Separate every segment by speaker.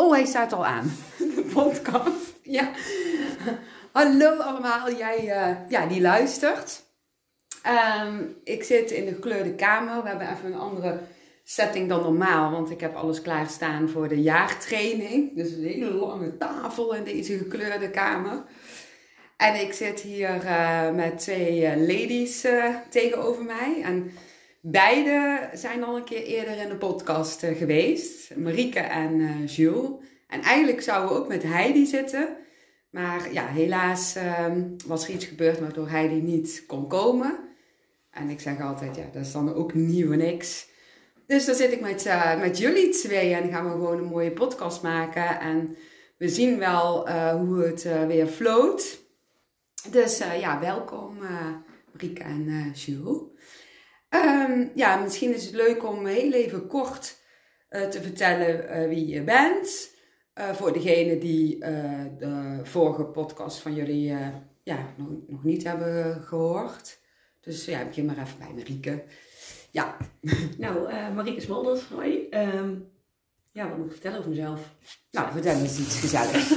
Speaker 1: Oh, hij staat al aan. De podcast. Ja. Hallo allemaal, jij eh, ja, die luistert. Ehm, ik zit in de gekleurde kamer. We hebben even een andere setting dan normaal, want ik heb alles klaarstaan voor de jaartraining. Dus een hele lange tafel in deze gekleurde kamer. En ik zit hier uh, met twee uh, ladies tegenover mij. En beide zijn al een keer eerder in de podcast geweest. Marieke en Jules. En eigenlijk zouden we ook met Heidi zitten. Maar ja, helaas ehm, was er iets gebeurd waardoor Heidi niet kon komen. En ik zeg altijd, ja, dat is dan ook nieuw niks. Dus dan zit ik met, met jullie twee en gaan we gewoon een mooie podcast maken. En we zien wel hoe het weer floot. Dus ja, welkom Marieke en Jules. Um, ja, misschien is het leuk om heel even kort te vertellen wie je bent. voor degenen die de vorige podcast van jullie ja, nog, nog, niet hebben gehoord. Dus ja, begin maar even bij Marieke. Ja.
Speaker 2: Nou, Marieke Smolders, hoi. Um, ja, wat moet ik vertellen over mezelf?
Speaker 1: Nou, vertel eens iets gezelligs.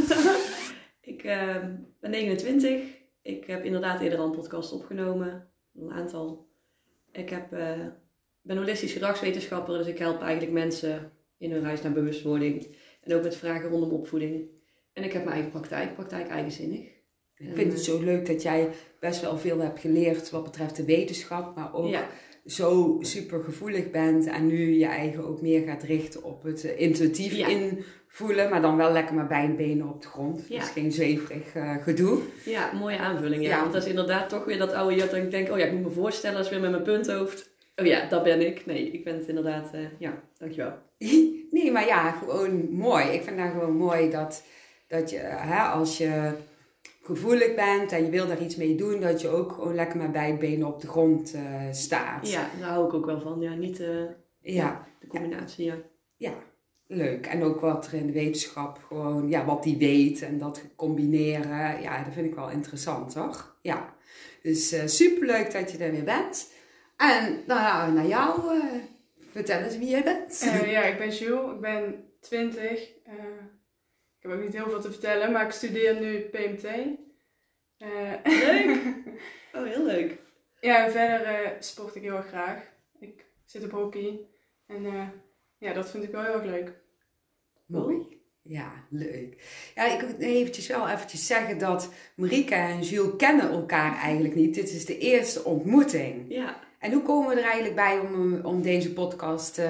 Speaker 2: ik ehm, ben 29. Ik heb inderdaad eerder al een podcast opgenomen, een aantal. Ik heb, uh, ben holistisch gedragswetenschapper, dus ik help eigenlijk mensen in hun reis naar bewustwording. En ook met vragen rondom opvoeding. En ik heb mijn eigen praktijk, praktijk eigenzinnig.
Speaker 1: Ik vind het zo leuk dat jij best wel veel hebt geleerd wat betreft de wetenschap, maar ook ja. zo super gevoelig bent en nu je eigen ook meer gaat richten op het intuïtief ja. Invoelen, maar dan wel lekker met beide benen op de grond. Ja. Dus geen zweverig uh, gedoe.
Speaker 2: Ja, mooie aanvulling. Ja. ja. Want dat is inderdaad toch weer dat oude jat dat ik denk, oh ja, ik moet me voorstellen als weer met mijn punthoofd. Oh ja, dat ben ik. Nee, ik ben het inderdaad. Uh, ja, dankjewel.
Speaker 1: nee, maar ja, gewoon mooi. Ik vind dat gewoon mooi dat, dat je, hè, als je gevoelig bent en je wil daar iets mee doen, dat je ook gewoon lekker met beide benen op de grond uh, staat.
Speaker 2: Ja, daar hou ik ook wel van. Ja, niet ja. de combinatie, ja.
Speaker 1: Ja, leuk. En ook wat er in de wetenschap gewoon, ja, wat die weet en dat combineren. Ja, dat vind ik wel interessant, toch? Ja. Dus uh, superleuk dat je er weer bent. En nou, naar jou, vertel eens wie jij bent.
Speaker 3: ja, ik ben Jules, ik ben 20. Ik heb ook niet heel veel te vertellen, maar ik studeer nu PMT.
Speaker 2: Uh, leuk! Oh, heel leuk.
Speaker 3: Ja, en verder uh, sport ik heel erg graag. Ik zit op hockey. En uh, ja, dat vind ik wel heel erg leuk.
Speaker 1: Mooi. Ja, leuk. Ja, ik wil eventjes wel eventjes zeggen dat Marieke en Jules kennen elkaar eigenlijk niet. Dit is de eerste ontmoeting.
Speaker 2: Ja.
Speaker 1: En hoe komen we er eigenlijk bij om, om deze podcast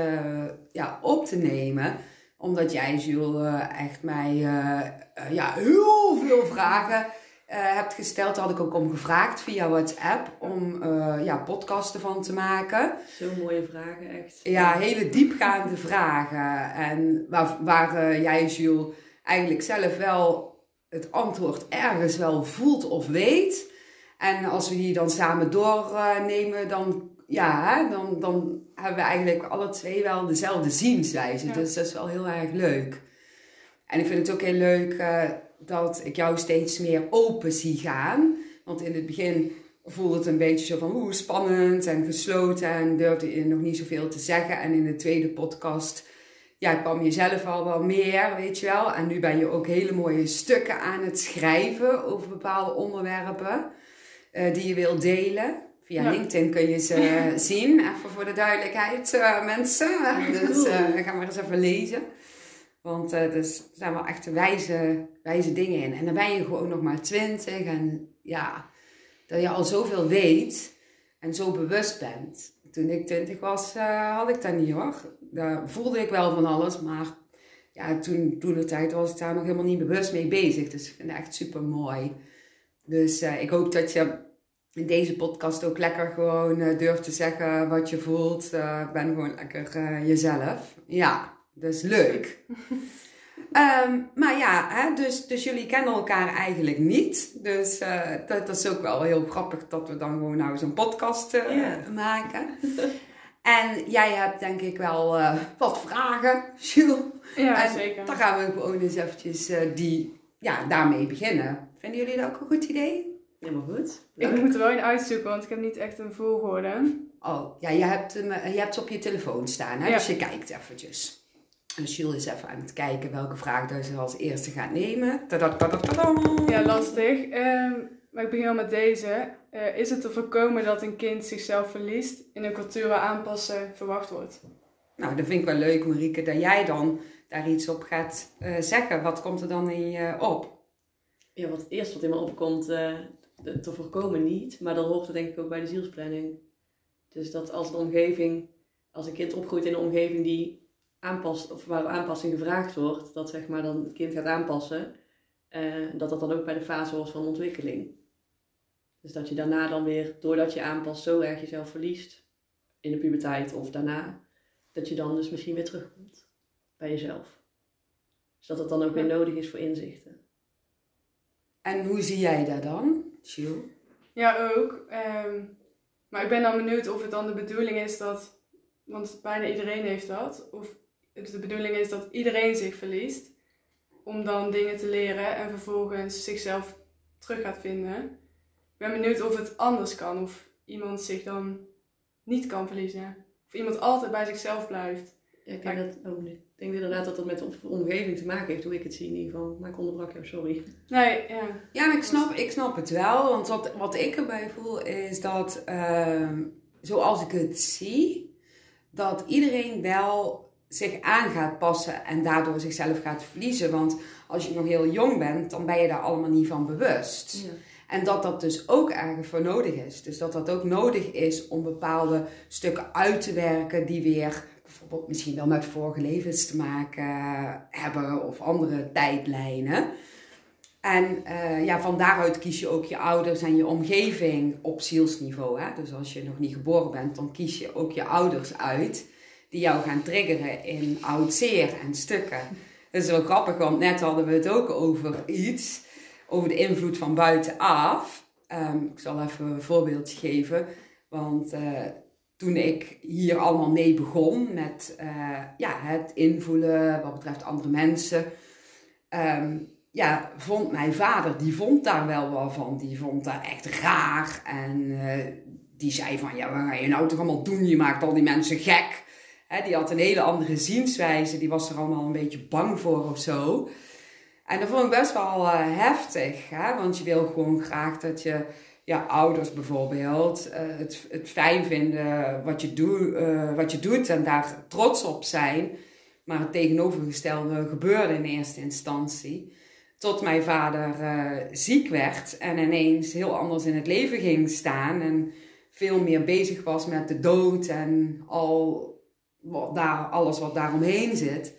Speaker 1: ja, op te nemen? Omdat jij, Jules, echt mij ja, heel veel vragen hebt gesteld. Had ik ook om gevraagd via WhatsApp om ja, podcasten van te maken.
Speaker 2: Zo mooie vragen, echt.
Speaker 1: Ja, hele diepgaande vragen. En waar, waar jij, Jules, eigenlijk zelf wel het antwoord ergens wel voelt of weet. En als we die dan samen doornemen, dan ja, dan, dan hebben we eigenlijk alle twee wel dezelfde zienswijze. Dus dat is wel heel erg leuk. En ik vind het ook heel leuk uh, dat ik jou steeds meer open zie gaan. Want in het begin voelde het een beetje zo van hoe spannend en gesloten en durfde je nog niet zoveel te zeggen. En in de tweede podcast ja, kwam je zelf al wel meer, weet je wel. En nu ben je ook hele mooie stukken aan het schrijven over bepaalde onderwerpen uh, die je wilt delen. Via LinkedIn kun je ze zien. Even voor de duidelijkheid, uh, mensen. dus uh, ga maar eens even lezen. Want uh, er zijn wel echt wijze, wijze dingen in. En dan ben je gewoon nog maar twintig. En ja, dat je al zoveel weet en zo bewust bent. Toen ik twintig was, had ik dat niet hoor. Daar voelde ik wel van alles. Maar ja, toen, toen de tijd was ik daar nog helemaal niet bewust mee bezig. Dus ik vind het echt super mooi. Dus ik hoop dat je in deze podcast ook lekker gewoon durft te zeggen wat je voelt. Ben gewoon lekker jezelf. Ja, dus leuk. um, maar ja, hè, dus, dus jullie kennen elkaar eigenlijk niet. Dus dat, dat, is ook wel heel grappig dat we dan gewoon nou zo'n podcast yeah. maken. en jij hebt denk ik wel wat vragen, Jules.
Speaker 3: Ja,
Speaker 1: en
Speaker 3: zeker.
Speaker 1: Dan gaan we gewoon eens eventjes die, ja, daarmee beginnen. Vinden jullie dat ook een goed idee?
Speaker 2: Helemaal goed.
Speaker 3: Leuk. Ik moet er wel in uitzoeken, want ik heb niet echt een volgorde.
Speaker 1: Oh, ja, je hebt, hem, je hebt ze op je telefoon staan, hè? Ja. dus je kijkt eventjes. En Jules is even aan het kijken welke vraag dat ze als eerste gaat nemen.
Speaker 3: Ja, lastig. Ehm, maar ik begin al met deze. Eh, is het te voorkomen dat een kind zichzelf verliest in een cultuur waar aanpassen verwacht wordt?
Speaker 1: Nou, dat vind ik wel leuk, Marieke, dat jij dan daar iets op gaat eh, zeggen. Wat komt er dan in je op?
Speaker 2: Ja, wat het eerste wat in me opkomt, eh, te voorkomen niet, maar dan hoort het denk ik ook bij de zielsplanning. Dus dat als de omgeving, als een kind opgroeit in een omgeving die aanpast, of waar aanpassing gevraagd wordt, dat zeg maar dan het kind gaat aanpassen, eh, dat dat dan ook bij de fase hoort van ontwikkeling. Dus dat je daarna dan weer, doordat je aanpast, zo erg jezelf verliest, in de puberteit of daarna, dat je dan dus misschien weer terugkomt bij jezelf. Dus dat het dan ook weer nodig is voor inzichten.
Speaker 1: En hoe zie jij dat dan, Jules?
Speaker 3: Ja, ook. Ehm, maar ik ben dan benieuwd of het dan de bedoeling is dat, want bijna iedereen heeft dat, of het de bedoeling is dat iedereen zich verliest, om dan dingen te leren en vervolgens zichzelf terug gaat vinden. Ik ben benieuwd of het anders kan, of iemand zich dan niet kan verliezen. Of iemand altijd bij zichzelf blijft.
Speaker 2: Ja, ik denk, dat, oh, nee. ik denk inderdaad dat dat met de omgeving te maken heeft, hoe ik het zie in ieder geval. Maar ik onderbrak jou, sorry.
Speaker 3: Nee, ja.
Speaker 1: Ja, ik snap, ik snap het wel. Want wat, wat ik erbij voel is dat, ehm, zoals ik het zie, dat iedereen wel zich aan gaat passen en daardoor zichzelf gaat verliezen. Want als je nog heel jong bent, dan ben je daar allemaal niet van bewust.
Speaker 2: Ja.
Speaker 1: En dat dat dus ook ergens voor nodig is. Dus dat dat ook nodig is om bepaalde stukken uit te werken die weer bijvoorbeeld misschien wel met vorige levens te maken hebben of andere tijdlijnen. En eh, ja, van daaruit kies je ook je ouders en je omgeving op zielsniveau. Hè? Dus als je nog niet geboren bent, dan kies je ook je ouders uit die jou gaan triggeren in oud zeer en stukken. Dat is wel grappig, want net hadden we het ook over iets, over de invloed van buitenaf. Ehm, ik zal even een voorbeeldje geven, want eh, toen ik hier allemaal mee begon met eh, ja, het invoelen wat betreft andere mensen, ehm, ja, vond mijn vader, die vond daar wel wat van. Die vond dat echt raar. En eh, die zei van, ja, wat ga je nou toch allemaal doen? Je maakt al die mensen gek. Die had een hele andere zienswijze. Die was er allemaal een beetje bang voor of zo. En dat vond ik best wel eh, heftig. Hè? Want je wil gewoon graag dat je, ja, ouders bijvoorbeeld, eh, het, het fijn vinden wat je, eh, wat je doet en daar trots op zijn. Maar het tegenovergestelde gebeurde in eerste instantie. Tot mijn vader ziek werd en ineens heel anders in het leven ging staan. En veel meer bezig was met de dood en al wat daar, alles wat daaromheen zit.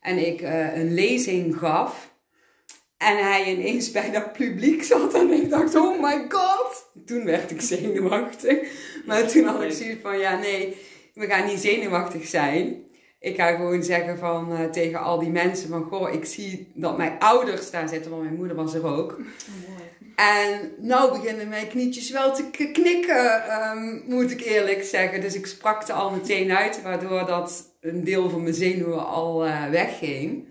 Speaker 1: En ik eh, een lezing gaf. En hij ineens bij dat publiek zat. En ik dacht, oh my god. Toen werd ik zenuwachtig. Maar toen had ik zoiets van, ja nee, we gaan niet zenuwachtig zijn. Ik ga gewoon zeggen van, eh, tegen al die mensen van, goh, ik zie dat mijn ouders daar zitten. Want mijn moeder was er ook. En nou beginnen mijn knietjes wel te knikken, ehm, moet ik eerlijk zeggen. Dus ik sprak er al meteen uit, waardoor dat een deel van mijn zenuwen al eh, wegging.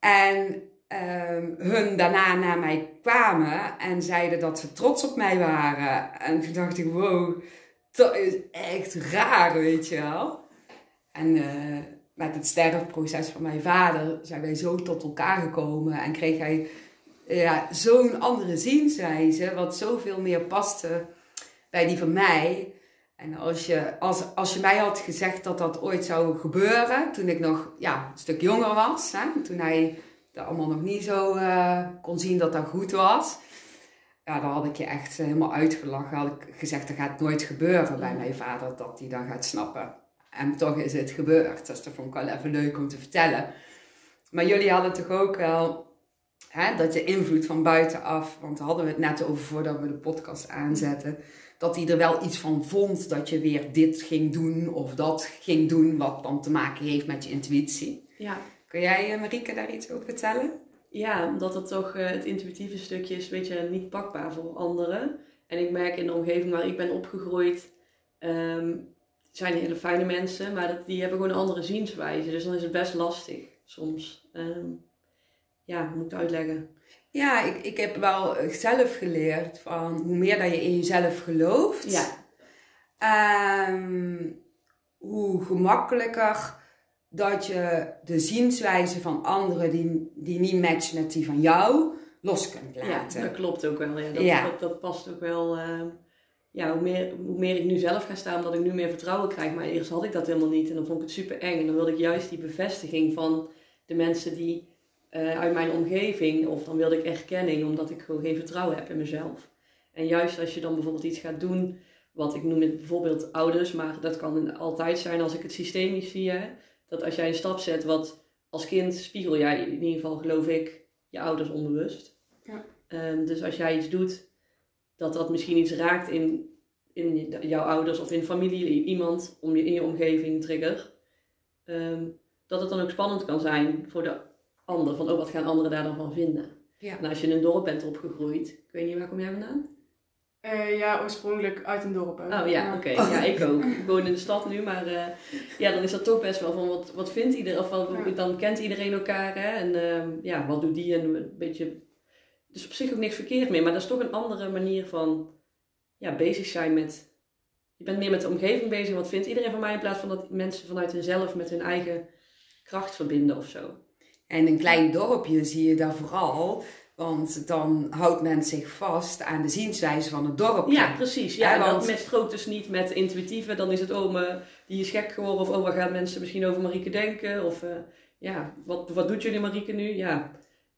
Speaker 1: En ehm, hun daarna naar mij kwamen en zeiden dat ze trots op mij waren. En toen dacht ik, wow, dat is echt raar, weet je wel. En eh, met het sterfproces van mijn vader zijn wij zo tot elkaar gekomen en kreeg hij ja, zo'n andere zienswijze, wat zoveel meer paste bij die van mij. En als je, als, als je mij had gezegd dat dat ooit zou gebeuren, toen ik nog ja, een stuk jonger was, hè, toen hij dat allemaal nog niet zo eh, kon zien dat dat goed was, ja, dan had ik je echt helemaal uitgelachen. Had ik gezegd, dat gaat nooit gebeuren bij mijn vader, dat hij dan gaat snappen. En toch is het gebeurd. Dus dat vond ik wel even leuk om te vertellen. Maar jullie hadden toch ook wel hè, dat je invloed van buitenaf, want daar hadden we het net over voordat we de podcast aanzetten, dat hij er wel iets van vond dat je weer dit ging doen of dat ging doen, wat dan te maken heeft met je intuïtie.
Speaker 2: Ja.
Speaker 1: Kun jij, eh, Marieke, daar iets over vertellen?
Speaker 2: Ja, omdat het toch eh, het intuïtieve stukje is een beetje niet pakbaar voor anderen. En ik merk in de omgeving waar ik ben opgegroeid, ehm, zijn hele fijne mensen, maar dat, die hebben gewoon een andere zienswijze. Dus dan is het best lastig soms. Ehm, ja, hoe moet ik het uitleggen?
Speaker 1: Ja, ik, ik heb wel zelf geleerd van hoe meer dat je in jezelf gelooft,
Speaker 2: Ja,
Speaker 1: ehm, hoe gemakkelijker dat je de zienswijze van anderen die, die niet matcht met die van jou, los kunt laten.
Speaker 2: Ja, dat klopt ook wel. Ja. Dat,
Speaker 1: Ja.
Speaker 2: dat, dat past ook wel. eh, ja, hoe meer, hoe meer ik nu zelf ga staan, omdat ik nu meer vertrouwen krijg. Maar eerst had ik dat helemaal niet en dan vond ik het super eng. En dan wilde ik juist die bevestiging van de mensen die eh, uit mijn omgeving, of dan wilde ik erkenning, omdat ik gewoon geen vertrouwen heb in mezelf. En juist als je dan bijvoorbeeld iets gaat doen, wat ik noem het bijvoorbeeld ouders, maar dat kan altijd zijn als ik het systemisch zie. Hè, dat als jij een stap zet, wat als kind spiegel jij in ieder geval, geloof ik, je ouders onbewust.
Speaker 3: Ja.
Speaker 2: Ehm, dus als jij iets doet, dat dat misschien iets raakt in, in jouw ouders of in familie, iemand om je, in je omgeving, trigger. ehm, dat het dan ook spannend kan zijn voor de ander. Van, oh, wat gaan anderen daar dan van vinden?
Speaker 1: Ja.
Speaker 2: En als je in een dorp bent opgegroeid, ik weet niet, waar kom jij vandaan?
Speaker 3: Eh, ja, oorspronkelijk uit een dorp. hè.
Speaker 2: Oh ja, oké. Ja, ik ook. Ik woon in de stad nu, maar eh, ja, dan is dat toch best wel van wat, wat vindt iedereen, of wat,
Speaker 3: Ja.
Speaker 2: dan kent iedereen elkaar hè? en ehm, ja, wat doet die en een beetje. Dus op zich ook niks verkeerd mee, maar dat is toch een andere manier van ja, bezig zijn met. Je bent meer met de omgeving bezig, wat vindt iedereen van mij, in plaats van dat mensen vanuit hunzelf met hun eigen kracht verbinden of zo.
Speaker 1: En een klein dorpje zie je dat vooral, want dan houdt men zich vast aan de zienswijze van het dorpje.
Speaker 2: Ja, precies. Ja,
Speaker 1: want-
Speaker 2: dat met strookt dus niet met intuïtieve. Dan is het, oh, me, die is gek geworden. Of, oh, wat gaan mensen misschien over Marieke denken? Of, eh, ja, wat, wat doet jullie Marieke nu? Ja.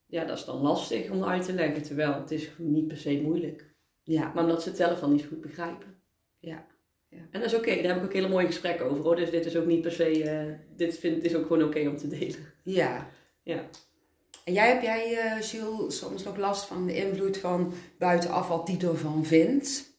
Speaker 2: ja, dat is dan lastig om uit te leggen. Terwijl het is niet per se moeilijk.
Speaker 1: Ja,
Speaker 2: Maar omdat ze het zelf dan niet goed begrijpen.
Speaker 1: Ja, ja.
Speaker 2: En dat is oké. Daar heb ik ook hele mooie gesprekken over. Hoor. Dus dit is ook niet per se... eh, dit vind, is ook gewoon oké om te delen.
Speaker 1: ja.
Speaker 2: Ja.
Speaker 1: En jij, heb jij, eh Jules, soms nog last van de invloed van buitenaf wat die ervan vindt?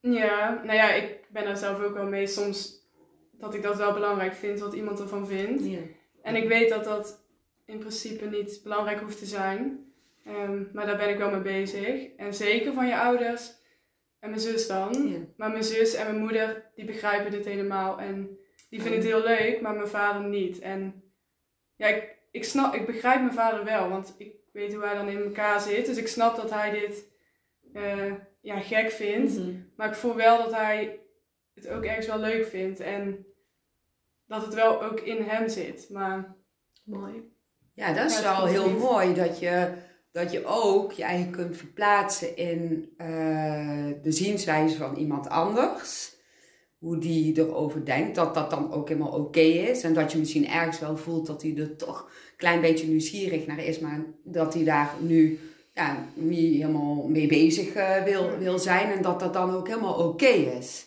Speaker 3: Ja, nou ja, ik ben daar zelf ook wel mee. Soms dat ik dat wel belangrijk vind, wat iemand ervan vindt.
Speaker 2: ja.
Speaker 3: En ik weet dat dat in principe niet belangrijk hoeft te zijn. Ehm, maar daar ben ik wel mee bezig. En zeker van je ouders en mijn zus dan.
Speaker 2: Ja.
Speaker 3: Maar mijn zus en mijn moeder, die begrijpen dit helemaal. En die vinden het heel leuk, maar mijn vader niet. En ja, ik, ik, snap, ik begrijp mijn vader wel, want ik weet hoe hij dan in elkaar zit. Dus ik snap dat hij dit eh, ja, gek vindt.
Speaker 2: Mhm.
Speaker 3: Maar ik voel wel dat hij het ook ergens wel leuk vindt. En dat het wel ook in hem zit. Maar
Speaker 2: Mooi.
Speaker 1: Ja, dat is wel heel
Speaker 3: niet.
Speaker 1: mooi dat je, dat je ook je eigen kunt verplaatsen in eh, de zienswijze van iemand anders. Hoe die erover denkt, dat dat dan ook helemaal oké is. En dat je misschien ergens wel voelt dat hij er toch een klein beetje nieuwsgierig naar is, maar dat hij daar nu ja, niet helemaal mee bezig eh, wil, wil zijn. En dat dat dan ook helemaal oké is.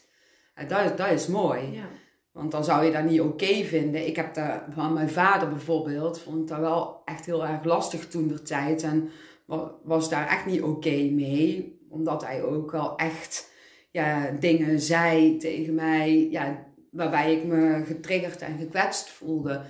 Speaker 1: En dat, is- dat is mooi.
Speaker 2: Ja.
Speaker 1: Want dan zou je dat niet oké vinden. Ik heb dat van mijn vader bijvoorbeeld, vond dat wel echt heel erg lastig toen der tijd. En wa- was daar echt niet oké mee. Omdat hij ook wel echt ja, dingen zei tegen mij, ja, waarbij ik me getriggerd en gekwetst voelde.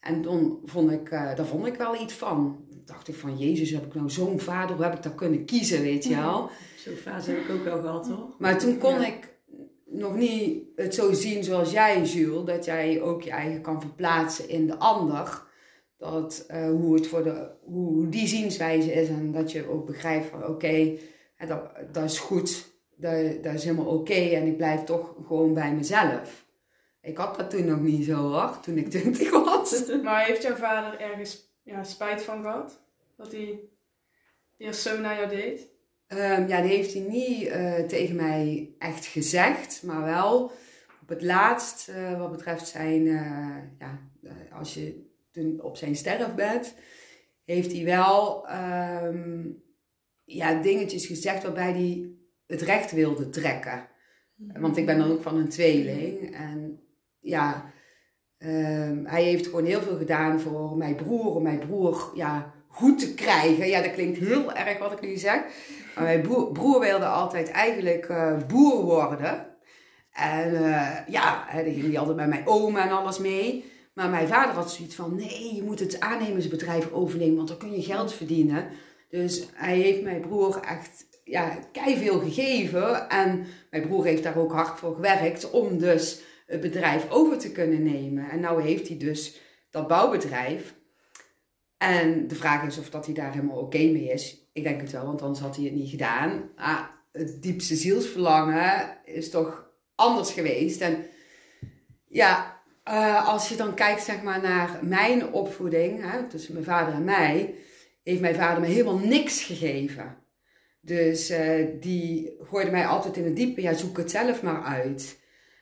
Speaker 1: En toen vond ik, eh, daar vond ik wel iets van. Toen dacht ik van, Jezus, heb ik nou zo'n vader? Hoe heb ik dat kunnen kiezen, weet je wel?
Speaker 2: Zo'n fase heb ik ook wel gehad, hoor.
Speaker 1: Maar toen kon
Speaker 3: Ja.
Speaker 1: ik nog niet het zo zien zoals jij, Jules. Dat jij ook je eigen kan verplaatsen in de ander. Dat, eh, hoe, het voor de, hoe, die zienswijze is. En dat je ook begrijpt van oké, dat, dat is goed. Dat, dat is helemaal oké. en ik blijf toch gewoon bij mezelf. Ik had dat toen nog niet zo hoor, toen ik 20 was.
Speaker 3: Maar heeft jouw vader ergens ja, spijt van gehad? Dat hij eerst zo naar jou deed?
Speaker 1: Ehm, ja, die heeft hij niet eh, tegen mij echt gezegd, maar wel op het laatst, eh, wat betreft zijn, eh, ja, als je toen op zijn sterfbed, heeft hij wel ehm, ja, dingetjes gezegd waarbij hij het recht wilde trekken. Want ik ben dan ook van een tweeling. En ja, ehm, hij heeft gewoon heel veel gedaan voor mijn broer. Om mijn broer ja, goed te krijgen. Ja, dat klinkt heel erg wat ik nu zeg. Maar mijn broer, wilde altijd eigenlijk eh, boer worden. En eh, ja, dan ging hij altijd bij mijn oma en alles mee. Maar mijn vader had zoiets van, nee, je moet het aannemersbedrijf overnemen, want dan kun je geld verdienen. Dus hij heeft mijn broer echt ja, veel gegeven. En mijn broer heeft daar ook hard voor gewerkt om dus het bedrijf over te kunnen nemen. En nou heeft hij dus dat bouwbedrijf. En de vraag is of dat hij daar helemaal oké mee is. Ik denk het wel, want anders had hij het niet gedaan. Ah, het diepste zielsverlangen is toch anders geweest. En ja, Eh, als je dan kijkt zeg maar, naar mijn opvoeding, hè, tussen mijn vader en mij, heeft mijn vader me helemaal niks gegeven. Dus uh, die gooide mij altijd in het diepe, ja, zoek het zelf maar uit.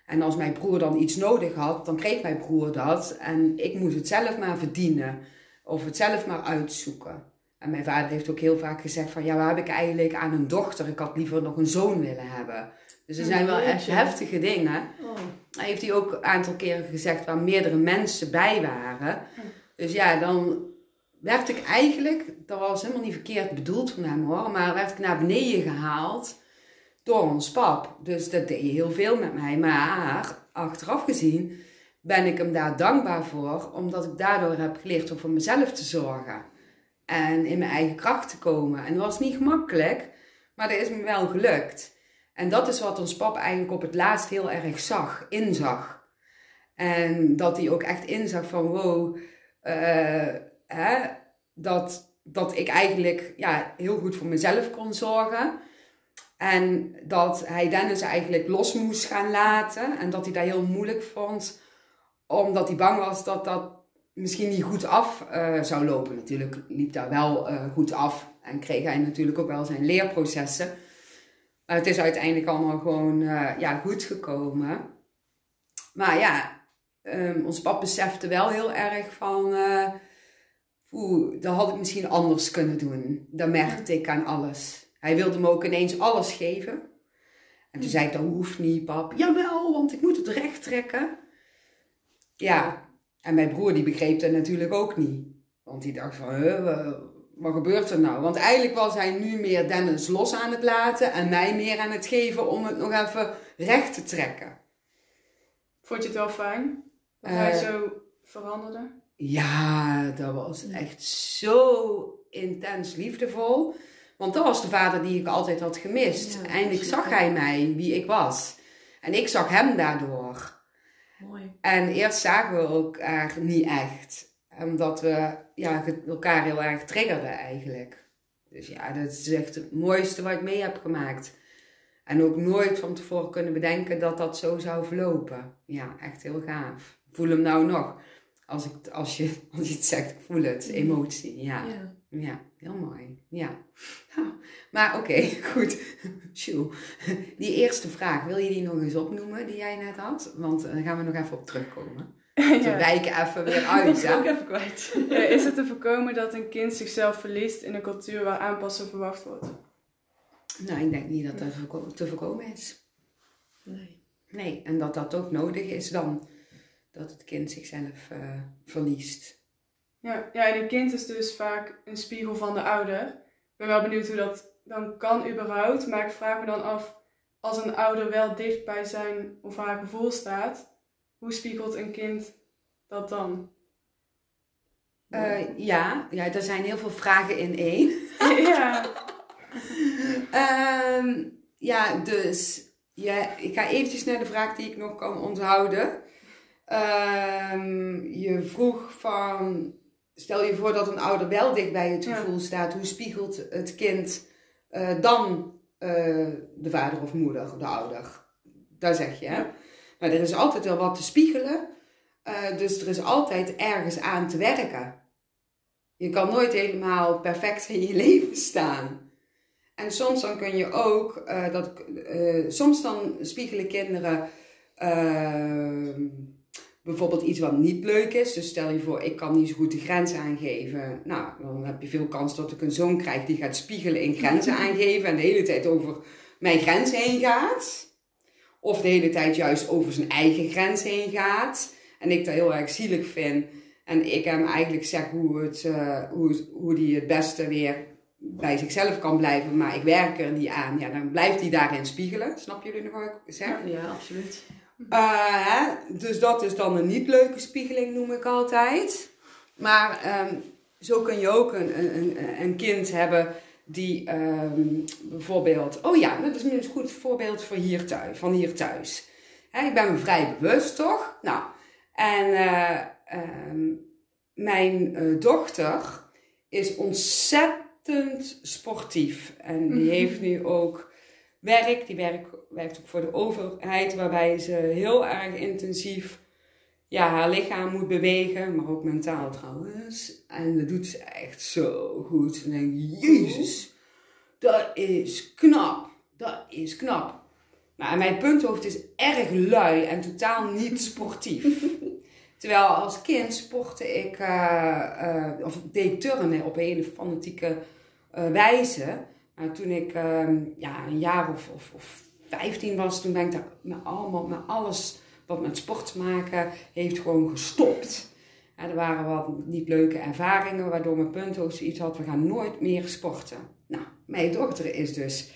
Speaker 1: En als mijn broer dan iets nodig had, dan kreeg mijn broer dat. En ik moest het zelf maar verdienen. Of het zelf maar uitzoeken. En mijn vader heeft ook heel vaak gezegd van, ja, waar heb ik eigenlijk aan een dochter? Ik had liever nog een zoon willen hebben. Dus er zijn wel echt heftige dingen. Oh. Hij heeft hij ook een aantal keren gezegd waar meerdere mensen bij waren. Dus ja, dan werd ik eigenlijk, dat was helemaal niet verkeerd bedoeld van hem hoor, maar werd ik naar beneden gehaald door ons pap. Dus dat deed heel veel met mij. Maar achteraf gezien ben ik hem daar dankbaar voor, omdat ik daardoor heb geleerd om voor mezelf te zorgen. En in mijn eigen kracht te komen. En dat was niet gemakkelijk, maar dat is me wel gelukt. En dat is wat ons pap eigenlijk op het laatst heel erg zag, inzag. En dat hij ook echt inzag van wow, uh, dat, dat ik eigenlijk ja, heel goed voor mezelf kon zorgen. En dat hij Dennis eigenlijk los moest gaan laten. En dat hij dat heel moeilijk vond, omdat hij bang was dat dat misschien niet goed af uh, zou lopen. Natuurlijk liep dat wel uh, goed af en kreeg hij natuurlijk ook wel zijn leerprocessen. Maar het is uiteindelijk allemaal gewoon uh, ja, goed gekomen. Maar ja, um, ons pap besefte wel heel erg van... Oeh, dat had ik misschien anders kunnen doen. Dat merkte ik aan alles. Hij wilde me ook ineens alles geven. En toen zei ik, dat hoeft niet, pap. Jawel, want ik moet het recht trekken. Ja, en mijn broer die begreep dat natuurlijk ook niet. Want die dacht van, wat gebeurt er nou? Want eigenlijk was hij nu meer Dennis los aan het laten en mij meer aan het geven om het nog even recht te trekken.
Speaker 3: Vond je het wel fijn dat hij eh, zo veranderde?
Speaker 1: Ja, dat was echt zo intens liefdevol. Want dat was de vader die ik altijd had gemist. Ja, Eindelijk zag hij mij, wie ik was. En ik zag hem daardoor. Mooi. En eerst zagen we elkaar niet echt. Omdat we ja, elkaar heel erg triggerden eigenlijk. Dus ja, dat is echt het mooiste wat ik mee heb gemaakt. En ook nooit van tevoren kunnen bedenken dat dat zo zou verlopen. Ja, echt heel gaaf. Ik voel hem nou nog. Als, ik, als, je, als je het zegt, ik voel het. Emotie, ja. ja. Ja, heel mooi. Ja. maar oké, goed. Sjoe. Die eerste vraag, wil je die nog eens opnoemen die jij net had? Want uh, daar gaan we nog even op terugkomen. Ja. We wijken even weer uit.
Speaker 3: Ik ook even kwijt. is het te voorkomen dat een kind zichzelf verliest in een cultuur waar aanpassen verwacht wordt?
Speaker 1: Nou, ik denk niet dat dat te voorkomen is. Nee. Nee, en dat dat ook nodig is dan. Dat het kind zichzelf uh, verliest.
Speaker 3: Ja, ja, en een kind is dus vaak een spiegel van de ouder. Ik ben wel benieuwd hoe dat dan kan überhaupt. Maar ik vraag me dan af, als een ouder wel dicht bij zijn of haar gevoel staat, hoe spiegelt een kind dat dan?
Speaker 1: Uh, ja, ja, er zijn heel veel vragen in één.
Speaker 3: ja.
Speaker 1: um, ja, dus ja, ik ga eventjes naar de vraag die ik nog kan onthouden. Um, je vroeg van stel je voor dat een ouder wel dicht bij het gevoel staat, hoe spiegelt het kind uh, dan uh, de vader of moeder, de ouder? Daar zeg je, hè? Maar er is altijd wel wat te spiegelen, uh, dus er is altijd ergens aan te werken. Je kan nooit helemaal perfect in je leven staan. En soms dan kun je ook, dat, soms dan spiegelen kinderen bijvoorbeeld iets wat niet leuk is. Dus stel je voor, ik kan niet zo goed de grens aangeven. Nou, dan heb je veel kans dat ik een zoon krijg die gaat spiegelen in grenzen aangeven en de hele tijd over mijn grens heen gaat. Of de hele tijd juist over zijn eigen grens heen gaat. En ik dat heel erg zielig vind. En ik hem eigenlijk zeg hoe, het, uh, hoe, hoe die het beste weer bij zichzelf kan blijven. Maar ik werk er niet aan. Ja, dan blijft hij daarin spiegelen. Snap jullie nog wat ik zeg?
Speaker 2: Ja, absoluut.
Speaker 1: Uh, hè? Dus dat is dan een niet leuke spiegeling, noem ik altijd. Maar um, zo kun je ook een, een, een kind hebben die um, bijvoorbeeld... Oh ja, dat is een goed voorbeeld voor hier thuis, van hier thuis. Hè, ik ben me vrij bewust, toch? Nou, en uh, um, mijn uh, dochter is ontzettend sportief. En die heeft nu ook werk. Die werk, werkt ook voor de overheid, waarbij ze heel erg intensief ja, haar lichaam moet bewegen, maar ook mentaal trouwens. En dat doet ze echt zo goed. En dan denk jezus, dat is knap. Dat is knap. Maar mijn punthoofd is erg lui en totaal niet sportief. Terwijl als kind sportte ik, uh, uh, of deed turnen op een hele fanatieke uh, wijze. Maar toen ik ehm, ja, een jaar of, of, of 15 was, toen ben ik daar met, allemaal, met alles wat met sport te maken heeft gewoon gestopt. er waren wat niet leuke ervaringen, waardoor mijn punthoofd zoiets had, we gaan nooit meer sporten. Nou, mijn dochter is dus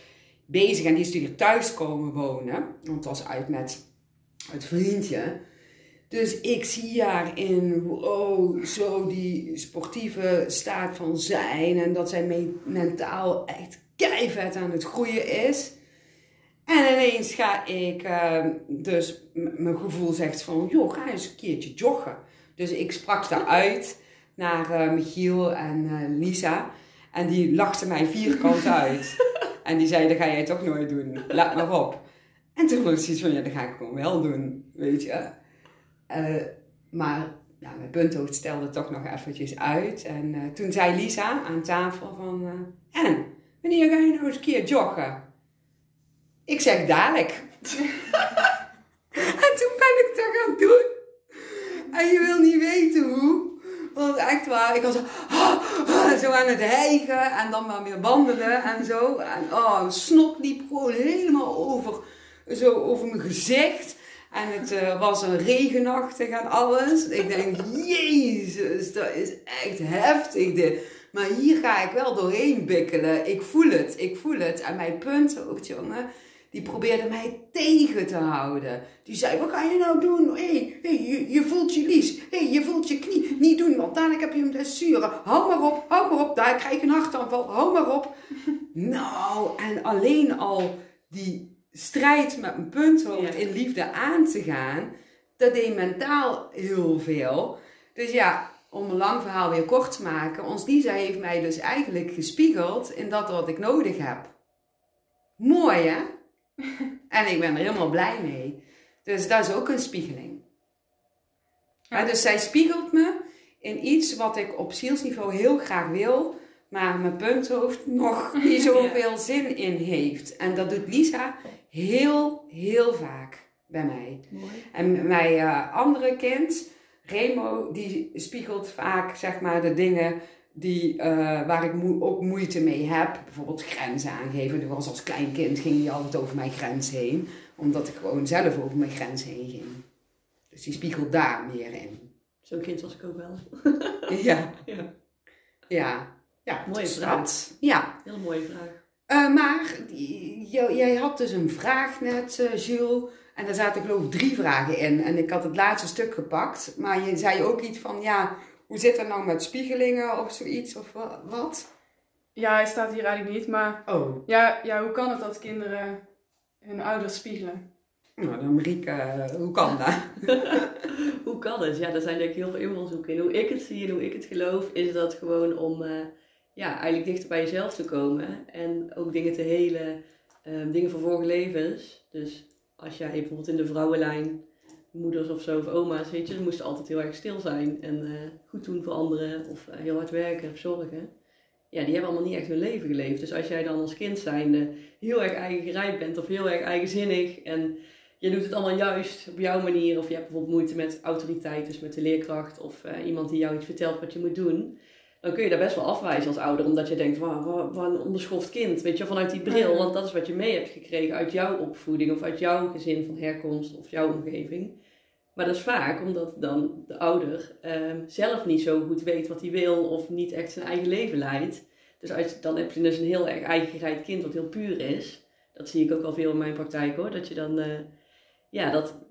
Speaker 1: bezig en die is natuurlijk thuis komen wonen, want was uit met het vriendje. Dus ik zie haar in, oh, zo die sportieve staat van zijn en dat zij mentaal echt keihard aan het groeien is. En ineens ga ik, uh, dus mijn gevoel zegt van, joh, ga eens een keertje joggen. Dus ik sprak daaruit naar uh, Michiel en uh, Lisa. En die lachten mij vierkant uit. en die zeiden, dat ga jij toch nooit doen. Laat maar op. En toen was ik zoiets van, ja, dat ga ik gewoon wel doen, weet je. maar ja, mijn punthoofd stelde toch nog eventjes uit. En toen zei Lisa aan tafel van, en, wanneer ga je nou eens een keer joggen? Ik zeg dadelijk. en toen ben ik dat gaan doen. En je wil niet weten hoe. Want echt waar, ik was zo, zo aan het hijgen en dan maar weer wandelen en zo. En oh, snot liep gewoon helemaal over, zo over mijn gezicht. En het uh, was een regenachtig en alles. Ik denk, jezus, dat is echt heftig dit. Maar hier ga ik wel doorheen bikkelen. Ik voel het, ik voel het. En mijn punt ook, jongen die probeerde mij tegen te houden. Die zei, wat ga je nou doen? Hé, hey, je, je, voelt je lies. Hé, hey, je voelt je knie. Niet doen, want dadelijk heb je een blessure. Hou maar op, hou maar op. Daar krijg je een hartaanval. Hou maar op. nou, en alleen al die strijd met mijn punthoofd in liefde aan te gaan, dat deed mentaal heel veel. Dus ja, om een lang verhaal weer kort te maken, ons Lisa heeft mij dus eigenlijk gespiegeld in dat wat ik nodig heb. Mooi hè? en ik ben er helemaal blij mee. Dus dat is ook een spiegeling. Ja. dus zij spiegelt me in iets wat ik op zielsniveau heel graag wil, maar mijn punthoofd nog niet zoveel zin in heeft. En dat doet Lisa heel, heel vaak bij mij. Mooi. En mijn uh, andere kind, Remo, die spiegelt vaak zeg maar de dingen die, uh, waar ik ook moeite mee heb. Bijvoorbeeld grenzen aangeven. Dus was als klein kind ging hij altijd over mijn grens heen. Omdat ik gewoon zelf over mijn grens heen ging. Dus die spiegelt daar meer in.
Speaker 2: Zo'n kind was ik ook wel.
Speaker 1: ja. ja. Ja. Ja,
Speaker 2: mooie vraag.
Speaker 1: Ja.
Speaker 2: Heel mooie vraag.
Speaker 1: Uh, maar jij had dus een vraag net, uh, Jules. En daar zaten geloof ik drie vragen in. En ik had het laatste stuk gepakt. Maar je zei ook iets van, ja, hoe zit dat nou met spiegelingen of zoiets of wat?
Speaker 3: Ja, hij staat hier eigenlijk niet, maar
Speaker 1: oh.
Speaker 3: ja, ja, hoe kan het dat kinderen hun ouders spiegelen?
Speaker 1: Nou, dan Marieke, hoe kan dat?
Speaker 2: hoe kan het? Ja, er zijn denk ik heel veel invalshoeken in. Hoe ik het zie en hoe ik het geloof, is dat gewoon om uh, ja, eigenlijk dichter bij jezelf te komen. En ook dingen te helen, um, dingen van vorige levens. Dus als jij bijvoorbeeld in de vrouwenlijn moeders of zo, of oma's, weet je, ze moesten altijd heel erg stil zijn en uh, goed doen voor anderen of uh, heel hard werken of zorgen. Ja, die hebben allemaal niet echt hun leven geleefd. Dus als jij dan als kind zijnde heel erg eigengereid bent of heel erg eigenzinnig en je doet het allemaal juist op jouw manier of je hebt bijvoorbeeld moeite met autoriteit, dus met de leerkracht of uh, iemand die jou iets vertelt wat je moet doen, dan kun je daar best wel afwijzen als ouder, omdat je denkt, wat, wat, wat een onbeschoft kind, weet je, vanuit die bril, want dat is wat je mee hebt gekregen uit jouw opvoeding of uit jouw gezin van herkomst of jouw omgeving. Maar dat is vaak omdat dan de ouder ehm, zelf niet zo goed weet wat hij wil of niet echt zijn eigen leven leidt. Dus als, dan heb je dus een heel erg eigengereid kind wat heel puur is. Dat zie ik ook al veel in mijn praktijk hoor. Dat je dan, uh, ja, dat,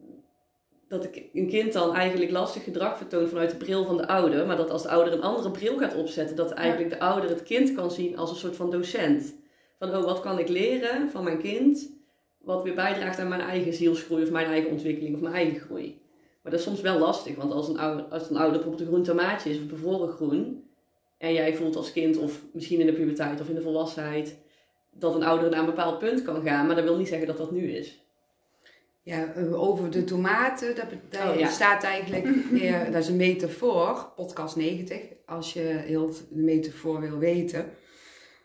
Speaker 2: dat een kind dan eigenlijk lastig gedrag vertoont vanuit de bril van de ouder. Maar dat als de ouder een andere bril gaat opzetten, dat eigenlijk de ouder het kind kan zien als een soort van docent. Van, oh, wat kan ik leren van mijn kind? Wat weer bijdraagt aan mijn eigen zielsgroei of mijn eigen ontwikkeling of mijn eigen groei. Maar dat is soms wel lastig, want als een ouder, als een ouder bijvoorbeeld een groen tomaatje is of bevroren groen, en jij voelt als kind of misschien in de puberteit of in de volwassenheid dat een ouder naar een bepaald punt kan gaan, maar dat wil niet zeggen dat dat nu is.
Speaker 1: Ja, eh, over de tomaten, dat,
Speaker 2: Oh, ja.
Speaker 1: staat eigenlijk meer, dat is een metafoor, podcast 90, als je heel de metafoor wil weten.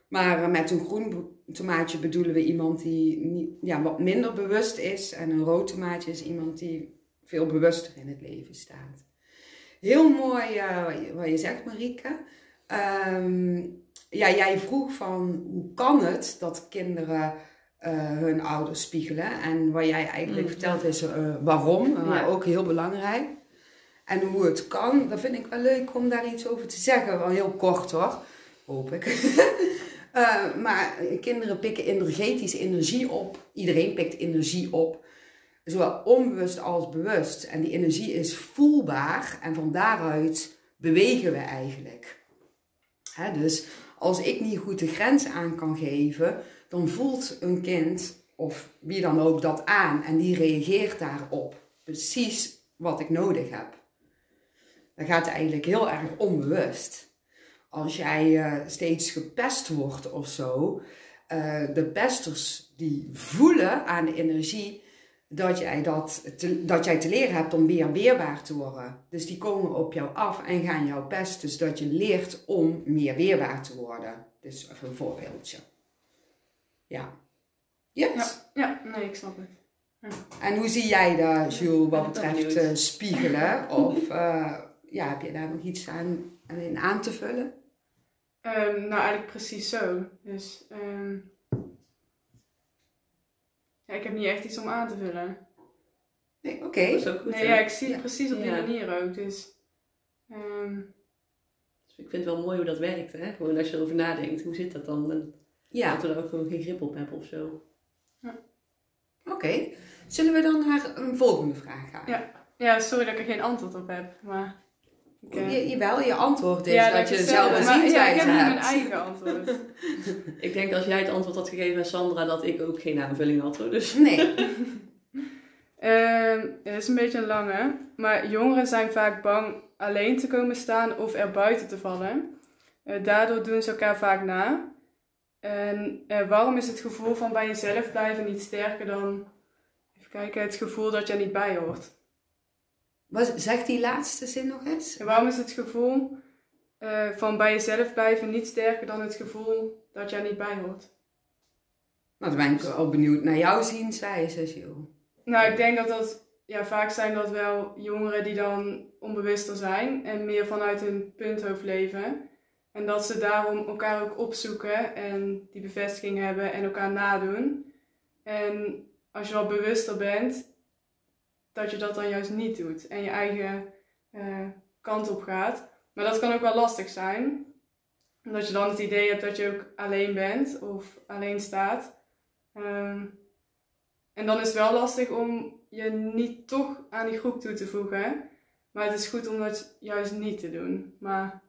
Speaker 1: Maar eh, met een groen tomaatje bedoelen we iemand die niet, ja, wat minder bewust is. En een rood tomaatje is iemand die veel bewuster in het leven staat. Heel mooi eh, wat je- zegt, Marieke. Ehm, ja, jij vroeg van hoe kan het dat kinderen hun ouders spiegelen. En wat jij eigenlijk
Speaker 2: Mm.
Speaker 1: vertelt is eh, waarom, maar ook heel belangrijk. En hoe het kan, dat vind ik wel leuk om daar iets over te zeggen. Wel heel kort hoor, hoop ik. Eh, maar kinderen pikken energetische energie op. Iedereen pikt energie op. Zowel onbewust als bewust. En die energie is voelbaar. En van daaruit bewegen we eigenlijk. Hè, dus als ik niet goed de grens aan kan geven, dan voelt een kind of wie dan ook dat aan. En die reageert daarop. Precies wat ik nodig heb. Dat gaat eigenlijk heel erg onbewust als jij eh, steeds gepest wordt of zo, eh, de pesters die voelen aan de energie dat jij, dat, te, dat jij te leren hebt om weer weerbaar te worden. Dus die komen op jou af en gaan jou pesten, zodat je leert om meer weerbaar te worden. Dus even een voorbeeldje. Ja. Yes.
Speaker 3: Ja, nee, ik snap het.
Speaker 1: En hoe zie jij dat, Jules, wat betreft eh, spiegelen? Of eh, ja, heb je daar nog iets aan, aan aan te vullen?
Speaker 3: Ehm, nou, eigenlijk precies zo. Dus ehm, ja, ik heb niet echt iets om aan te vullen.
Speaker 1: Nee, oké.
Speaker 2: Dat is ook goed.
Speaker 3: Nee,
Speaker 2: hè?
Speaker 3: ja, ik zie
Speaker 1: Ja.
Speaker 3: het precies op die
Speaker 2: Ja.
Speaker 3: manier ook. Dus ehm,
Speaker 2: Dus ik vind het wel mooi hoe dat werkt. Hè? Gewoon als je erover nadenkt, hoe zit dat dan?
Speaker 1: Ja,
Speaker 2: Dat we daar ook gewoon geen grip op hebben of zo.
Speaker 1: oké. Zullen we dan naar een volgende vraag gaan?
Speaker 3: Ja. ja, sorry dat ik er geen antwoord op heb, maar... Ik, eh,
Speaker 1: Je, jawel, je antwoord is
Speaker 3: ja,
Speaker 1: dat, je
Speaker 3: ik
Speaker 1: dezelfde
Speaker 3: hetzelfde- maar, ja, ik
Speaker 1: zienswijze
Speaker 3: heb niet mijn eigen antwoord.
Speaker 2: Ik denk als jij het antwoord had gegeven aan Sandra, dat ik ook geen aanvulling had. Hoor. Dus
Speaker 1: Nee.
Speaker 3: Ehm, het is een beetje een lange, maar jongeren zijn vaak bang alleen te komen staan of er buiten te vallen. Eh, daardoor doen ze elkaar vaak na. En eh, waarom is het gevoel van bij jezelf blijven niet sterker dan, even kijken, het gevoel dat je er niet bij hoort?
Speaker 1: Wat, zeg die laatste zin nog eens?
Speaker 3: En waarom is het gevoel eh, van bij jezelf blijven niet sterker dan het gevoel dat je er niet bij hoort?
Speaker 1: Nou, dan ben ik wel benieuwd naar jouw zienswijze, Jules.
Speaker 3: Nou, ik denk dat dat, ja, vaak zijn dat wel jongeren die dan onbewuster zijn en meer vanuit hun punthoofd leven. En dat ze daarom elkaar ook opzoeken en die bevestiging hebben en elkaar nadoen. En als je wat bewuster bent, dat je dat dan juist niet doet en je eigen eh, kant op gaat. Maar dat kan ook wel lastig zijn, omdat je dan het idee hebt dat je ook alleen bent of alleen staat. Ehm, en dan is het wel lastig om je niet toch aan die groep toe te voegen. Maar het is goed om dat juist niet te doen. Maar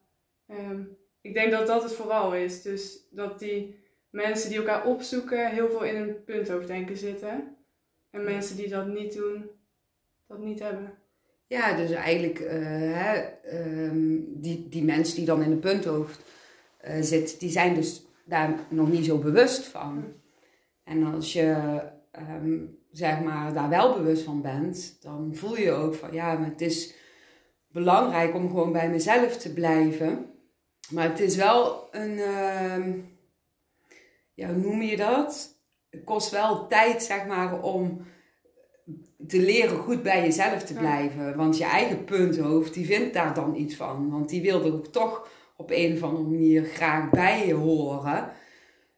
Speaker 3: ehm, ik denk dat dat het vooral is. Dus dat die mensen die elkaar opzoeken heel veel in hun punthoofddenken zitten. En mensen die dat niet doen, dat niet hebben.
Speaker 1: Ja, dus eigenlijk eh, hè, ehm, die, die mensen die dan in de punthoofd eh zitten, die zijn dus daar nog niet zo bewust van. En als je ehm, zeg maar daar wel bewust van bent, dan voel je ook van ja, maar het is belangrijk om gewoon bij mezelf te blijven. Maar het is wel een, ehm, ja, hoe noem je dat? Het kost wel tijd zeg maar om te leren goed bij jezelf te
Speaker 3: Ja.
Speaker 1: blijven. Want je eigen punthoofd, die vindt daar dan iets van. Want die wil er ook toch op een of andere manier graag bij je horen.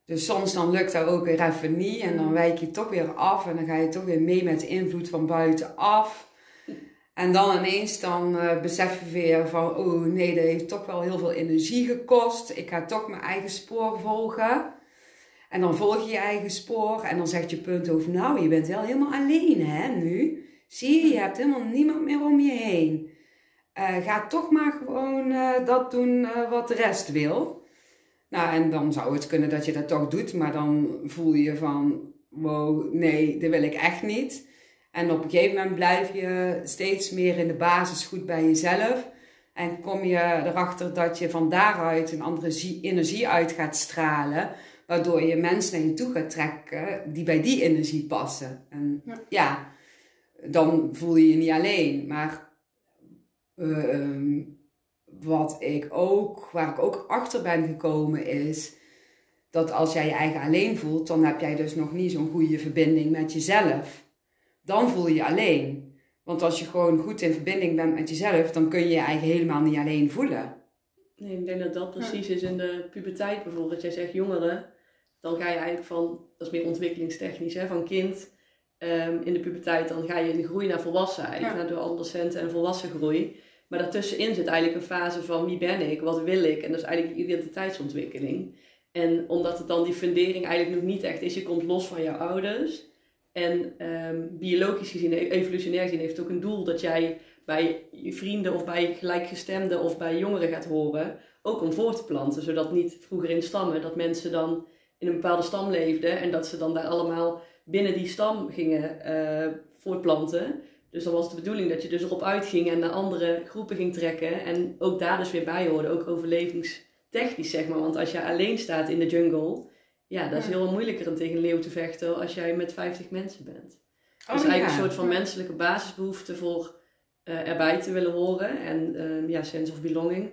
Speaker 1: Dus soms dan lukt dat ook weer even niet. En dan wijk je toch weer af. En dan ga je toch weer mee met de invloed van buitenaf. En dan ineens dan eh, besef je weer van... Oh nee, dat heeft toch wel heel veel energie gekost. Ik ga toch mijn eigen spoor volgen. En dan volg je je eigen spoor. En dan zegt je punthoofd... Nou, je bent wel helemaal alleen hè, nu. Zie je, je hebt helemaal niemand meer om je heen. Eh, ga toch maar gewoon eh, dat doen wat de rest wil. Nou, en dan zou het kunnen dat je dat toch doet, maar dan voel je van, wow, nee, dat wil ik echt niet. En op een gegeven moment blijf je steeds meer in de basis goed bij jezelf. En kom je erachter dat je van daaruit een andere energie uit gaat stralen. Waardoor je mensen naar je toe gaat trekken die bij die energie passen. En
Speaker 3: Ja.
Speaker 1: ja, dan voel je je niet alleen. Maar ehm, wat ik ook, waar ik ook achter ben gekomen is dat als jij je eigen alleen voelt, dan heb jij dus nog niet zo'n goede verbinding met jezelf. Dan voel je je alleen. Want als je gewoon goed in verbinding bent met jezelf, dan kun je je eigen helemaal niet alleen voelen.
Speaker 2: Nee, ik denk dat dat precies is in de puberteit bijvoorbeeld. Dat jij zegt jongeren, dan ga je eigenlijk van, dat is meer ontwikkelingstechnisch, hè, van kind um, in de puberteit, dan ga je in de groei naar volwassenheid, ja. naar de adolescenten en volwassen groei. Maar daartussenin zit eigenlijk een fase van wie ben ik, wat wil ik, en dat is eigenlijk identiteitsontwikkeling. En omdat het dan die fundering eigenlijk nog niet echt is, je komt los van jouw ouders. En um, biologisch gezien, evolutionair gezien, heeft het ook een doel dat jij bij je vrienden of bij gelijkgestemden of bij jongeren gaat horen. Ook om voor te planten, zodat niet vroeger in stammen, dat mensen dan in een bepaalde stam leefden en dat ze dan daar allemaal binnen die stam gingen uh, voortplanten. Dus dan was de bedoeling dat je dus erop uitging en naar andere groepen ging trekken en ook daar dus weer bij hoorde, ook overlevingstechnisch zeg maar. Want als je alleen staat in de jungle, ja, dat is heel moeilijker om tegen een leeuw te vechten als jij met 50 mensen bent. Oh, dus eigenlijk een soort van menselijke basisbehoefte voor uh, erbij te willen horen en uh, ja, sense of belonging.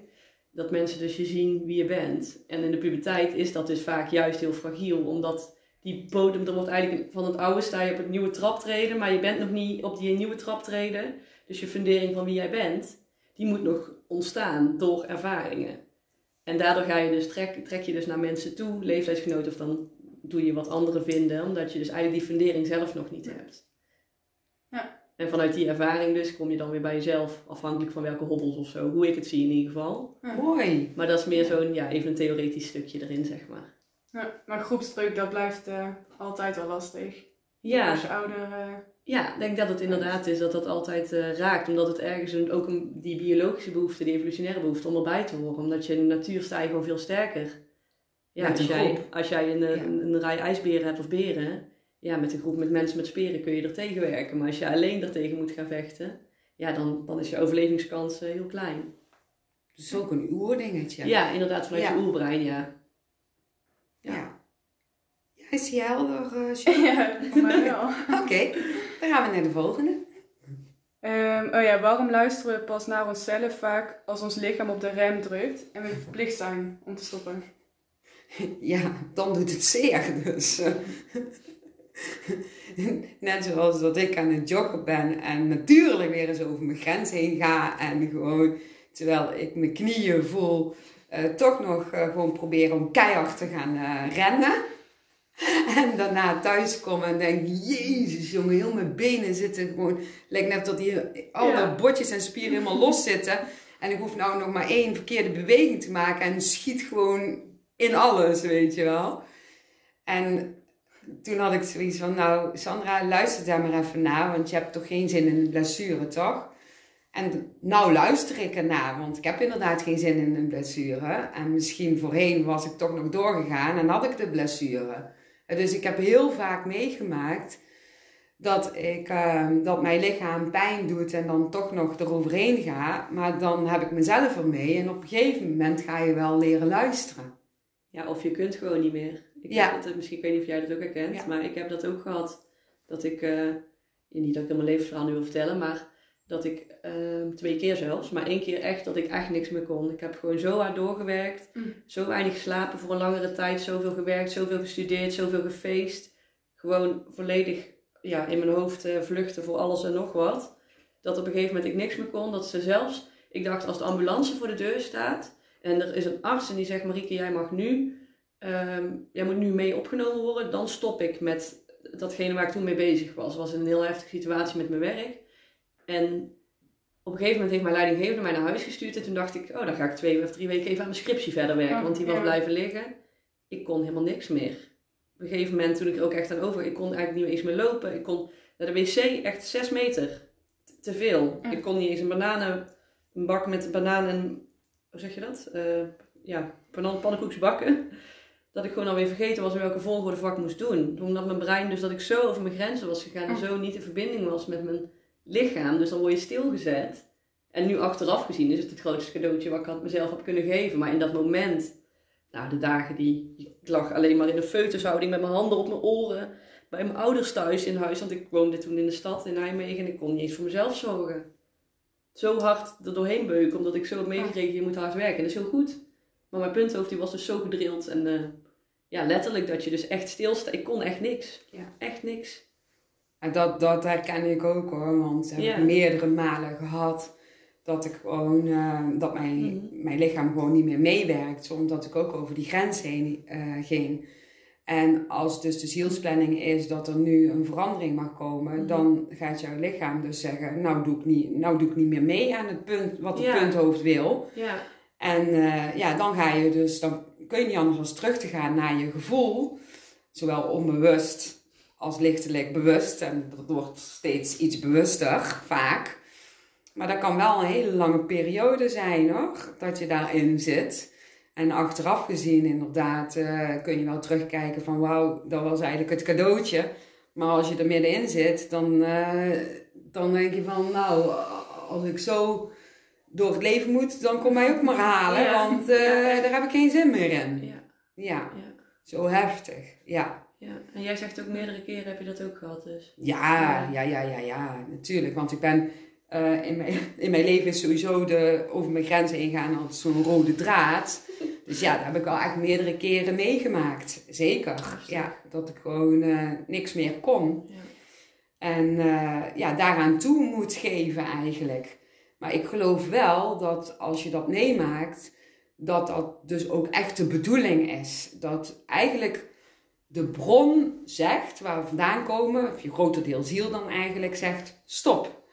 Speaker 2: Dat mensen dus je zien wie je bent. En in de puberteit is dat dus vaak juist heel fragiel, omdat die bodem, er wordt eigenlijk van het oude sta je op het nieuwe traptreden, maar je bent nog niet op die nieuwe traptreden. Dus je fundering van wie jij bent, die moet nog ontstaan door ervaringen. En daardoor ga je dus trek, trek je dus naar mensen toe, leeftijdsgenoten, of dan doe je wat anderen vinden, omdat je dus eigenlijk die fundering zelf nog niet hebt. Ja. En vanuit die ervaring dus kom je dan weer bij jezelf, afhankelijk van welke hobbels of zo, hoe ik het zie in ieder geval.
Speaker 1: Mooi.
Speaker 2: Maar dat is meer zo'n, ja, even een theoretisch stukje erin, zeg maar.
Speaker 3: Ja, maar groepsdruk, dat blijft uh, altijd wel lastig. Ja. Als je ouder... Uh,
Speaker 2: ja, ik denk dat het inderdaad is dat dat altijd uh, raakt. Omdat het ergens een, ook een, die biologische behoefte, die evolutionaire behoefte, om erbij te horen. Omdat je in de natuur sta je gewoon veel sterker. Ja, als jij, als jij een, ja. een, een, rij ijsberen hebt of beren, ja, met een groep met mensen met speren kun je er tegenwerken. Maar als je alleen er tegen moet gaan vechten, ja, dan, dan is je overlevingskans heel klein.
Speaker 1: Dus ook een oerdingetje.
Speaker 2: Ja, inderdaad, vanuit je oerbrein, ja.
Speaker 1: Ja. ja. Is die helder, uh,
Speaker 3: Ja, voor mij wel.
Speaker 1: Oké, dan gaan we naar de volgende.
Speaker 3: Um, oh ja, waarom luisteren we pas naar onszelf vaak als ons lichaam op de rem drukt en we verplicht zijn om te stoppen?
Speaker 1: Ja, dan doet het zeer. Dus. Net zoals dat ik aan het joggen ben en natuurlijk weer eens over mijn grens heen ga en gewoon terwijl ik mijn knieën voel uh, toch nog uh, gewoon proberen om keihard te gaan uh, rennen. En daarna thuis komen en denk, jezus jongen, heel mijn benen zitten gewoon, lijkt net dat die alle ja. botjes en spieren helemaal los zitten. En ik hoef nou nog maar één verkeerde beweging te maken en schiet gewoon in alles, weet je wel. En toen had ik zoiets van, nou Sandra, luister daar maar even naar, want je hebt toch geen zin in een blessure, toch? En nou luister ik ernaar, want ik heb inderdaad geen zin in een blessure. En misschien voorheen was ik toch nog doorgegaan en had ik de blessure. Dus ik heb heel vaak meegemaakt dat, ik, uh, dat mijn lichaam pijn doet en dan toch nog eroverheen ga. Maar dan heb ik mezelf ermee en op een gegeven moment ga je wel leren luisteren.
Speaker 2: Ja, of je kunt gewoon niet meer. Ik ja. Dat, misschien, ik weet niet of jij dat ook herkent, maar ik heb dat ook gehad. Dat ik, uh, niet dat ik mijn levensverhaal nu wil vertellen, maar dat ik uh, twee keer zelfs, maar één keer echt dat ik echt niks meer kon. Ik heb gewoon zo hard doorgewerkt, mm. zo weinig geslapen voor een langere tijd, zoveel gewerkt, zoveel gestudeerd, zoveel gefeest. Gewoon volledig ja, in mijn hoofd uh, vluchten voor alles en nog wat. Dat op een gegeven moment ik niks meer kon. Dat ze zelfs, ik dacht als de ambulance voor de deur staat en er is een arts en die zegt Marieke, jij mag nu, um, jij moet nu mee opgenomen worden, dan stop ik met datgene waar ik toen mee bezig was. Het was een heel heftige situatie met mijn werk. En op een gegeven moment heeft mijn leidinggevende mij naar huis gestuurd. En toen dacht ik, oh, dan ga ik twee of drie weken even aan mijn scriptie verder werken. want die was blijven liggen. Ik kon helemaal niks meer. Op een gegeven moment, toen ik er ook echt aan over... Ik kon eigenlijk niet eens meer lopen. Ik kon naar de wc echt zes meter. Te veel. Ik kon niet eens een bananen... Een bak met bananen en... Hoe zeg je dat? Uh, ja, pannenkoeks bakken. Dat ik gewoon alweer vergeten was in welke volgorde vak moest doen. Omdat mijn brein dus dat ik zo over mijn grenzen was gegaan. En zo niet in verbinding was met mijn lichaam. Dus dan word je stilgezet. En nu achteraf gezien is het het grootste cadeautje wat ik had mezelf heb kunnen geven. Maar in dat moment, Nou, de dagen die ik lag alleen maar in een feutushouding met mijn handen op mijn oren. Bij mijn ouders thuis in huis, want ik woonde toen in de stad in Nijmegen en ik kon niet eens voor mezelf zorgen. Zo hard er doorheen beuken, omdat ik zo heb meegekregen, je moet hard werken. En dat is heel goed. Maar mijn punthoofd die was dus zo gedrild en eh, ja, letterlijk dat je dus echt stilstaat. Ik kon echt niks.
Speaker 1: Ja.
Speaker 2: Echt niks.
Speaker 1: En dat, dat herken ik ook hoor, want heb ik meerdere malen gehad dat ik gewoon, eh, dat mijn,
Speaker 2: Mhm.
Speaker 1: mijn lichaam gewoon niet meer meewerkt, omdat ik ook over die grens heen eh, ging. En als dus de zielsplanning is dat er nu een verandering mag komen,
Speaker 2: Mhm.
Speaker 1: dan gaat jouw lichaam dus zeggen, nou doe ik niet, nou doe ik niet meer mee aan het punt, wat het
Speaker 2: Ja.
Speaker 1: punthoofd wil.
Speaker 2: Ja.
Speaker 1: En eh, ja, dan ga je dus, dan kun je niet anders dan terug te gaan naar je gevoel. Zowel onbewust als lichtelijk bewust. En dat wordt steeds iets bewuster, vaak. Maar dat kan wel een hele lange periode zijn hoor, dat je daarin zit. En achteraf gezien inderdaad eh, kun je wel terugkijken van wauw, dat was eigenlijk het cadeautje. Maar als je er middenin zit, dan, eh, dan denk je van nou, als ik zo door het leven moet, dan kom mij ook maar halen.
Speaker 2: Ja.
Speaker 1: Want eh,
Speaker 2: Ja.
Speaker 1: daar heb ik geen zin meer in.
Speaker 2: Ja.
Speaker 1: Ja,
Speaker 2: Ja.
Speaker 1: zo heftig. Ja.
Speaker 2: Ja. En jij zegt ook meerdere keren heb je dat ook gehad dus.
Speaker 1: Ja, ja, ja, ja, ja, natuurlijk. Want ik ben eh, in, mijn, in mijn leven is sowieso de over mijn grenzen ingaan als zo'n rode draad. Dus ja, dat heb ik wel echt meerdere keren meegemaakt. Zeker. Ja, dat ik gewoon eh, niks meer kon.
Speaker 2: Ja.
Speaker 1: En eh, ja, daaraan toe moet geven eigenlijk. Maar ik geloof wel dat als je dat meemaakt, dat dat dus ook echt de bedoeling is. Dat eigenlijk de bron zegt waar we vandaan komen, of je groter deel ziel dan eigenlijk zegt, stop.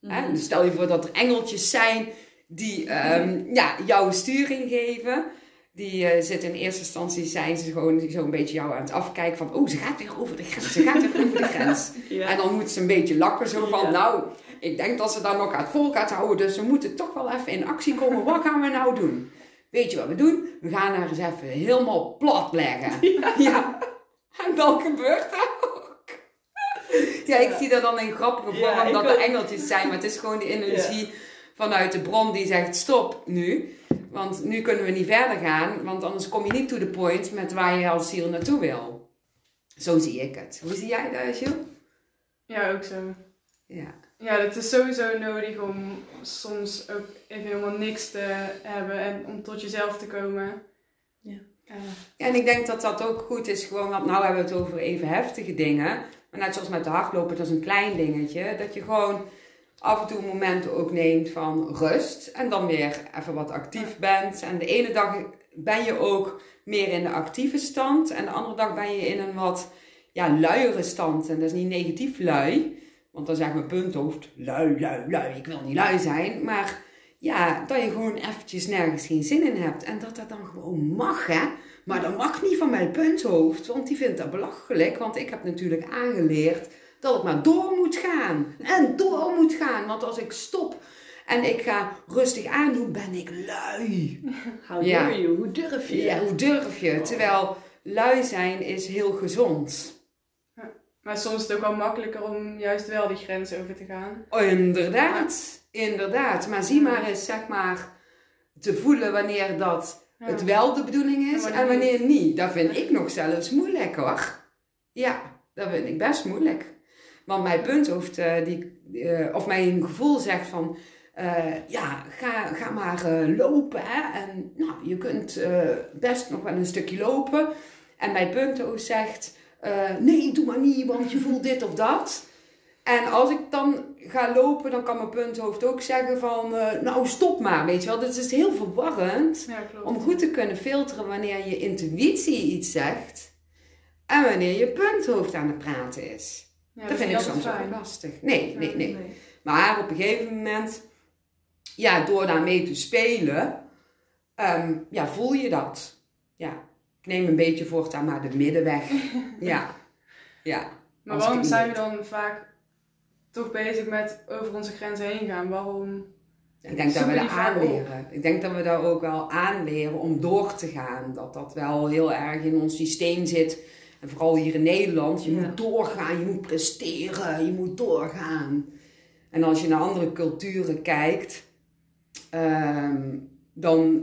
Speaker 2: Mhm.
Speaker 1: Dus stel je voor dat er engeltjes zijn die ehm, ja, jou sturing geven. Die eh, zitten in eerste instantie, zijn ze gewoon zo'n beetje jou aan het afkijken van, oh, ze gaat weer over de grens, ze gaat weer over de grens.
Speaker 2: Ja.
Speaker 1: En dan moet ze een beetje lachen, zo van,
Speaker 2: Ja.
Speaker 1: nou, ik denk dat ze dan nog aan het vol gaat houden, dus we moeten toch wel even in actie komen. Wat gaan we nou doen? Weet je wat we doen? We gaan haar eens even helemaal plat leggen. Ja. En dan gebeurt dat ook. Ja, ik
Speaker 2: Ja.
Speaker 1: zie dat dan in grappige
Speaker 2: Ja,
Speaker 1: vorm
Speaker 2: ik
Speaker 1: dat
Speaker 2: ook.
Speaker 1: er engeltjes zijn, maar het is gewoon die energie vanuit de bron die zegt stop nu. Want nu kunnen we niet verder gaan, want anders kom je niet to the point met waar je als ziel naartoe wil. Zo zie ik het. Hoe zie jij dat, Gilles?
Speaker 3: Ja, ook zo.
Speaker 1: Ja.
Speaker 3: Ja, het is sowieso nodig om soms ook even helemaal niks te hebben en om tot jezelf te komen.
Speaker 2: Ja.
Speaker 1: Ja, en ik denk dat dat ook goed is, gewoon, want nou hebben we het over even heftige dingen. Maar net zoals met de hardlopen, dat is een klein dingetje. Dat je gewoon af en toe momenten ook neemt van rust. En dan weer even wat actief bent. En de ene dag ben je ook meer in de actieve stand. En de andere dag ben je in een wat ja, luiere stand. En dat is niet negatief lui. Want dan zegt mijn punthoofd, lui, lui, lui. Ik wil niet lui zijn. Maar ja, dat je gewoon eventjes nergens geen zin in hebt. En dat dat dan gewoon mag, hè. Maar dat mag niet van mijn punthoofd, want die vindt dat belachelijk. Want ik heb natuurlijk aangeleerd dat het maar door moet gaan. En door moet gaan. Want als ik stop en ik ga rustig aandoen, ben ik lui.
Speaker 2: How
Speaker 1: Ja.
Speaker 2: dare you? Hoe durf je?
Speaker 1: Ja, hoe durf je? Terwijl lui zijn is heel gezond.
Speaker 3: maar soms is het ook wel makkelijker om juist wel die grens over te gaan.
Speaker 1: Inderdaad, inderdaad. Maar zie maar eens, zeg maar, te voelen wanneer dat het wel de bedoeling is
Speaker 3: En wanneer
Speaker 1: niet. Dat vind ik nog zelfs moeilijk hoor. Ja, dat vind ik best moeilijk. Want mijn punthoofd, eh, die, eh, of mijn gevoel zegt van, eh, ja, ga, ga maar lopen. Hè? En nou, je kunt best nog wel een stukje lopen. En mijn punthoofd zegt, nee, doe maar niet, want je voelt dit of dat. En als ik dan ga lopen, dan kan mijn punthoofd ook zeggen van, eh, nou stop maar, weet je wel. Dus het is heel verwarrend
Speaker 3: Ja,
Speaker 1: om goed te kunnen filteren wanneer je intuïtie iets zegt en wanneer je punthoofd aan het praten is.
Speaker 3: Ja,
Speaker 1: dat vind ik soms
Speaker 3: fijn.
Speaker 1: lastig. Nee, nee, nee. Maar op een gegeven moment, ja, door daarmee te spelen, ehm, ja, voel je dat. Ja, ik neem een beetje voortaan maar de middenweg. ja, ja.
Speaker 3: Maar waarom zijn we dan vaak toch bezig met over onze grenzen heen gaan? Waarom?
Speaker 1: Ik denk dat we
Speaker 3: op.
Speaker 1: aanleren. Ik denk dat we daar ook wel aanleren om door te gaan. Dat dat wel heel erg in ons systeem zit. En vooral hier in Nederland. Je
Speaker 2: Ja.
Speaker 1: moet doorgaan, je moet presteren, je moet doorgaan. En als je naar andere culturen kijkt, ehm, dan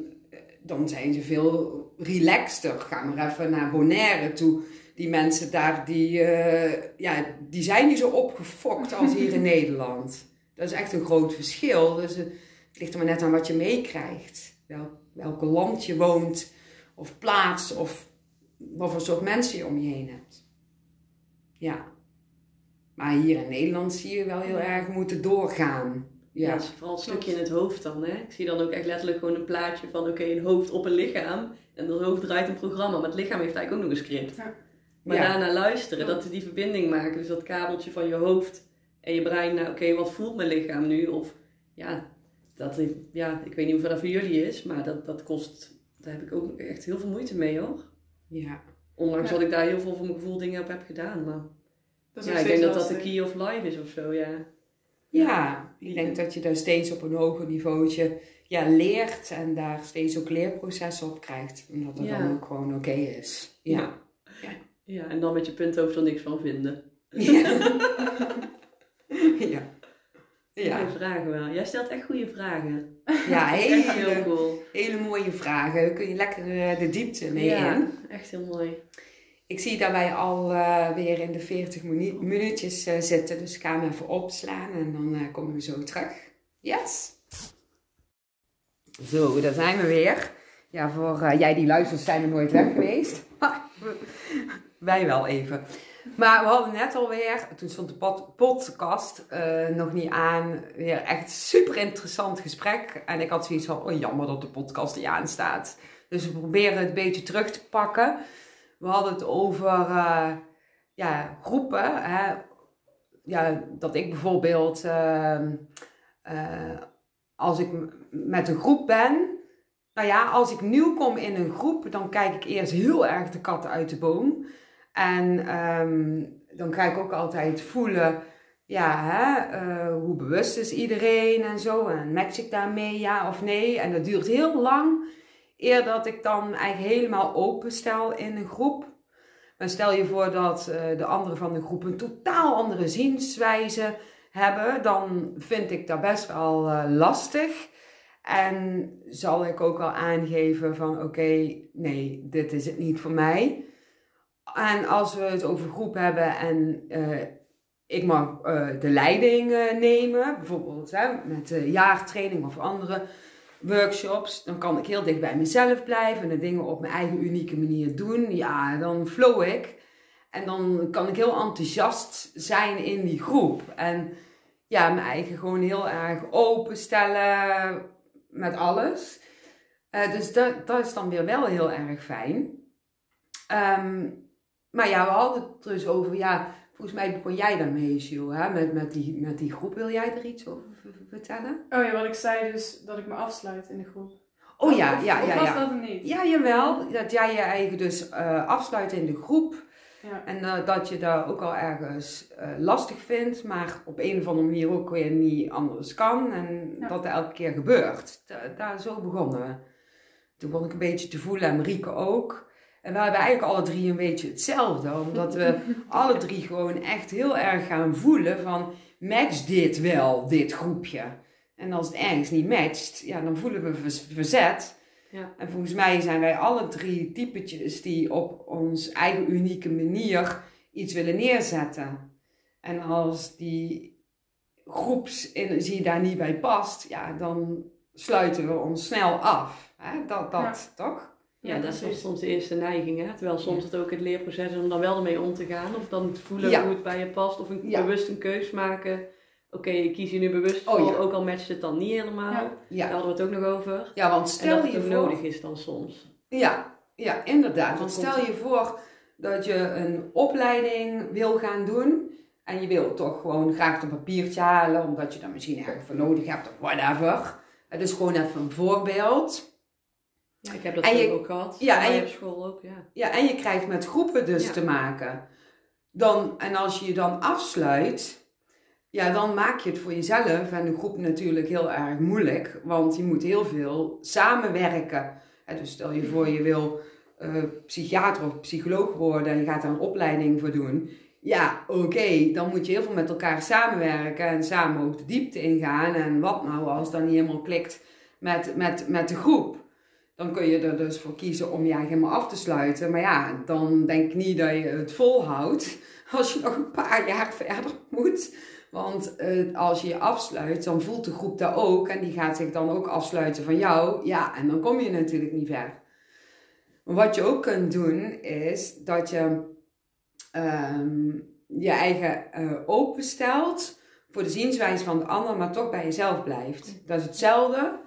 Speaker 1: dan zijn ze veel relaxter. Ga maar even naar Bonaire toe. Die mensen daar, die, eh, ja, die zijn niet zo opgefokt als hier in Nederland. Dat is echt een groot verschil. Dus het ligt er maar net aan wat je meekrijgt. Wel, welke land je woont, of plaats, of wat voor soort mensen je om je heen hebt. Ja. Maar hier in Nederland zie je wel heel erg moeten doorgaan.
Speaker 2: Ja, vooral een stukje in het hoofd dan. Hè? Ik zie dan ook echt letterlijk gewoon een plaatje van oké, een hoofd op een lichaam. En dat hoofd draait een programma, maar het lichaam heeft eigenlijk ook nog een script.
Speaker 3: Ja.
Speaker 2: Maar
Speaker 1: Ja.
Speaker 2: daarna luisteren, dat die verbinding maken. Dus dat kabeltje van je hoofd en je brein naar oké, wat voelt mijn lichaam nu? Of ja, dat, ja, ik weet niet hoeveel dat voor jullie is, maar dat, dat kost, daar heb ik ook echt heel veel moeite mee hoor.
Speaker 1: Ja.
Speaker 2: Ondanks
Speaker 3: Ja.
Speaker 2: dat ik daar heel veel voor mijn gevoel dingen op heb gedaan. Maar
Speaker 3: Dat is
Speaker 2: ja, ik denk dat dat de key of life is of zo, ja.
Speaker 1: Ja, ik denk dat je daar steeds op een hoger niveautje ja, leert en daar steeds ook leerprocessen op krijgt. Omdat dat
Speaker 2: Ja.
Speaker 1: dan ook gewoon oké is. Ja.
Speaker 2: Ja, en dan met je punthoofd er niks van vinden.
Speaker 1: Ja. ja. Ja.
Speaker 2: Goeie vragen wel. Jij stelt echt goede vragen.
Speaker 1: ja,
Speaker 2: Echt heel
Speaker 1: hele,
Speaker 2: cool.
Speaker 1: hele mooie vragen. Daar kun je lekker eh, de diepte mee in.
Speaker 2: Ja, echt heel mooi.
Speaker 1: Ik zie dat wij al eh, weer in de 40 minu- minuutjes eh, zitten. Dus ik ga hem even opslaan en dan komen we zo terug. Yes! Zo, daar zijn we weer. Ja, voor jij die luistert zijn we nooit weg geweest. wij wel even. Maar we hadden net alweer, toen stond de pod- podcast eh, nog niet aan, weer echt super interessant gesprek. En ik had zoiets van, oh jammer dat de podcast niet aan staat. Dus we proberen het een beetje terug te pakken. We hadden het over eh, ja, groepen. Hè. Ja, dat ik bijvoorbeeld, ehm, eh, als ik met een groep ben, nou ja, als ik nieuw kom in een groep, dan kijk ik eerst heel erg de kat uit de boom. En ehm, dan ga ik ook altijd voelen, ja, hè, eh, hoe bewust is iedereen en zo. En match ik daarmee, ja of nee. En dat duurt heel lang eer dat ik dan eigenlijk helemaal openstel in een groep. Maar stel je voor dat eh, de anderen van de groep een totaal andere zienswijze hebben, dan vind ik dat best wel eh, lastig. En zal ik ook al aangeven van oké, nee, dit is het niet voor mij. En als we het over groep hebben en eh, ik mag eh, de leiding eh, nemen, bijvoorbeeld met jaartraining of andere workshops, dan kan ik heel dicht bij mezelf blijven en de dingen op mijn eigen unieke manier doen. Ja, dan flow ik. En dan kan ik heel enthousiast zijn in die groep. En ja, mijn eigen gewoon heel erg openstellen met alles. Dus dat, dat is dan weer wel heel erg fijn. Ehm, maar ja, we hadden het dus over, ja, volgens mij begon jij daarmee, Jules, hè? Met, met, die, met die groep. Wil jij er iets over vertellen?
Speaker 3: Oh ja, wat ik zei dus, dat ik me afsluit in de groep.
Speaker 1: Oh ja,
Speaker 3: Of-
Speaker 1: ja,
Speaker 3: of
Speaker 1: ja,
Speaker 3: was
Speaker 1: ja.
Speaker 3: dat er niet?
Speaker 1: Ja, jawel. Dat jij je eigen dus eh, afsluit in de groep.
Speaker 3: Ja.
Speaker 1: En eh, dat je dat ook al ergens eh, lastig vindt, maar op een of andere manier ook weer niet anders kan. En
Speaker 3: Ja.
Speaker 1: dat er elke keer gebeurt. Da- daar zo begonnen we. Toen begon ik een beetje te voelen, en Marieke ook. En we hebben eigenlijk alle drie een beetje hetzelfde. Omdat we alle drie gewoon echt heel erg gaan voelen van... Match dit wel, dit groepje? En als het ergens niet matcht, ja, dan voelen we verzet.
Speaker 2: Ja.
Speaker 1: En volgens mij zijn wij alle drie typetjes die op ons eigen unieke manier iets willen neerzetten. En als die groepsenergie daar niet bij past, ja, dan sluiten we ons snel af. Hè? Dat, dat toch?
Speaker 2: Ja,
Speaker 3: Ja,
Speaker 2: dat is
Speaker 3: precies.
Speaker 2: soms de eerste neiging, hè? Terwijl soms het ook het leerproces is om dan wel ermee om te gaan. Of dan te voelen
Speaker 1: Ja.
Speaker 2: hoe het bij je past. Of een,
Speaker 1: Ja.
Speaker 2: bewust een keus maken. Oké, ik kies hier nu bewust
Speaker 1: Oh,
Speaker 2: voor, ook al matcht het dan niet helemaal. Daar hadden we het ook nog over.
Speaker 1: ja want
Speaker 2: En
Speaker 1: stel
Speaker 2: dat het
Speaker 1: je
Speaker 2: ook
Speaker 1: voor...
Speaker 2: nodig is dan soms.
Speaker 1: Ja, ja, inderdaad. Want stel je voor dat je een opleiding wil gaan doen. En je wil toch gewoon graag een papiertje halen, omdat je dat misschien ergens voor nodig hebt of whatever. Het is gewoon even een voorbeeld.
Speaker 2: Ja, ik heb dat
Speaker 1: je-
Speaker 2: ook gehad.
Speaker 1: ja, en je-
Speaker 2: op school ook, ja.
Speaker 1: Ja, en je krijgt met groepen dus
Speaker 2: Ja.
Speaker 1: te maken. Dan, en als je je dan afsluit, ja, dan maak je het voor jezelf en de groep natuurlijk heel erg moeilijk. Want je moet heel veel samenwerken. Dus stel je voor je wil eh, psychiater of psycholoog worden en je gaat daar een opleiding voor doen. Ja, oké, dan moet je heel veel met elkaar samenwerken en samen ook de diepte ingaan. En wat nou als dan niet helemaal klikt met, met, met de groep. Dan kun je er dus voor kiezen om je helemaal af te sluiten. Maar ja, dan denk ik niet dat je het volhoudt als je nog een paar jaar verder moet. Want eh, als je je afsluit, dan voelt de groep dat ook. En die gaat zich dan ook afsluiten van jou. Ja, en dan kom je natuurlijk niet ver. Wat je ook kunt doen, is dat je ehm, je eigen uh, openstelt voor de zienswijze van de ander, maar toch bij jezelf blijft. Dat is hetzelfde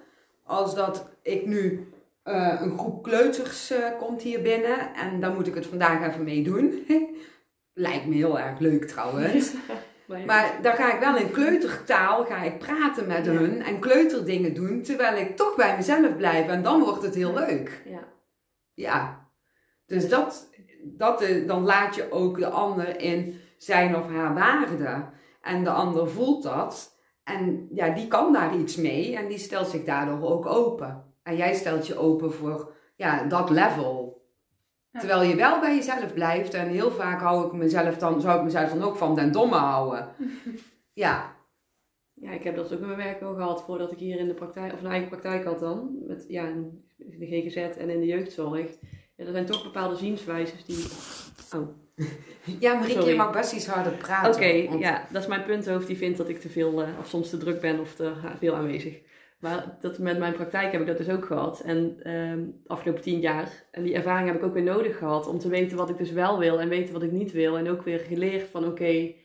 Speaker 1: als dat ik nu uh, een groep kleuters uh, komt hier binnen en daar moet ik het vandaag even mee doen. Lijkt me heel erg leuk trouwens. maar dan ga ik wel in kleutertaal ga ik praten met ja. hun en kleuterdingen doen, terwijl ik toch bij mezelf blijf en dan wordt het heel leuk.
Speaker 2: Ja.
Speaker 1: Ja. Dus dat, dat, dan laat je ook de ander in zijn of haar waarde. En de ander voelt dat. En ja, die kan daar iets mee en die stelt zich daardoor ook open. En jij stelt je open voor ja, dat level. Terwijl je wel bij jezelf blijft. En heel vaak hou ik mezelf dan, zou ik mezelf dan ook van den domme houden. ja.
Speaker 2: Ja, ik heb dat ook in mijn werk al gehad voordat ik hier in de praktijk, of een eigen praktijk had dan. Met ja, de GGZ en in de jeugdzorg. Ja, er zijn toch bepaalde zienswijzes die. Oh.
Speaker 1: Ja, Marieke, je mag best iets harder praten.
Speaker 2: Oké, ja, dat is mijn punthoofd. Die vindt dat ik te veel, uh, of soms te druk ben of te veel aanwezig. Maar dat, met mijn praktijk heb ik dat dus ook gehad. En um, afgelopen tien jaar. En die ervaring heb ik ook weer nodig gehad. Om te weten wat ik dus wel wil en weten wat ik niet wil. En ook weer geleerd van oké, okay,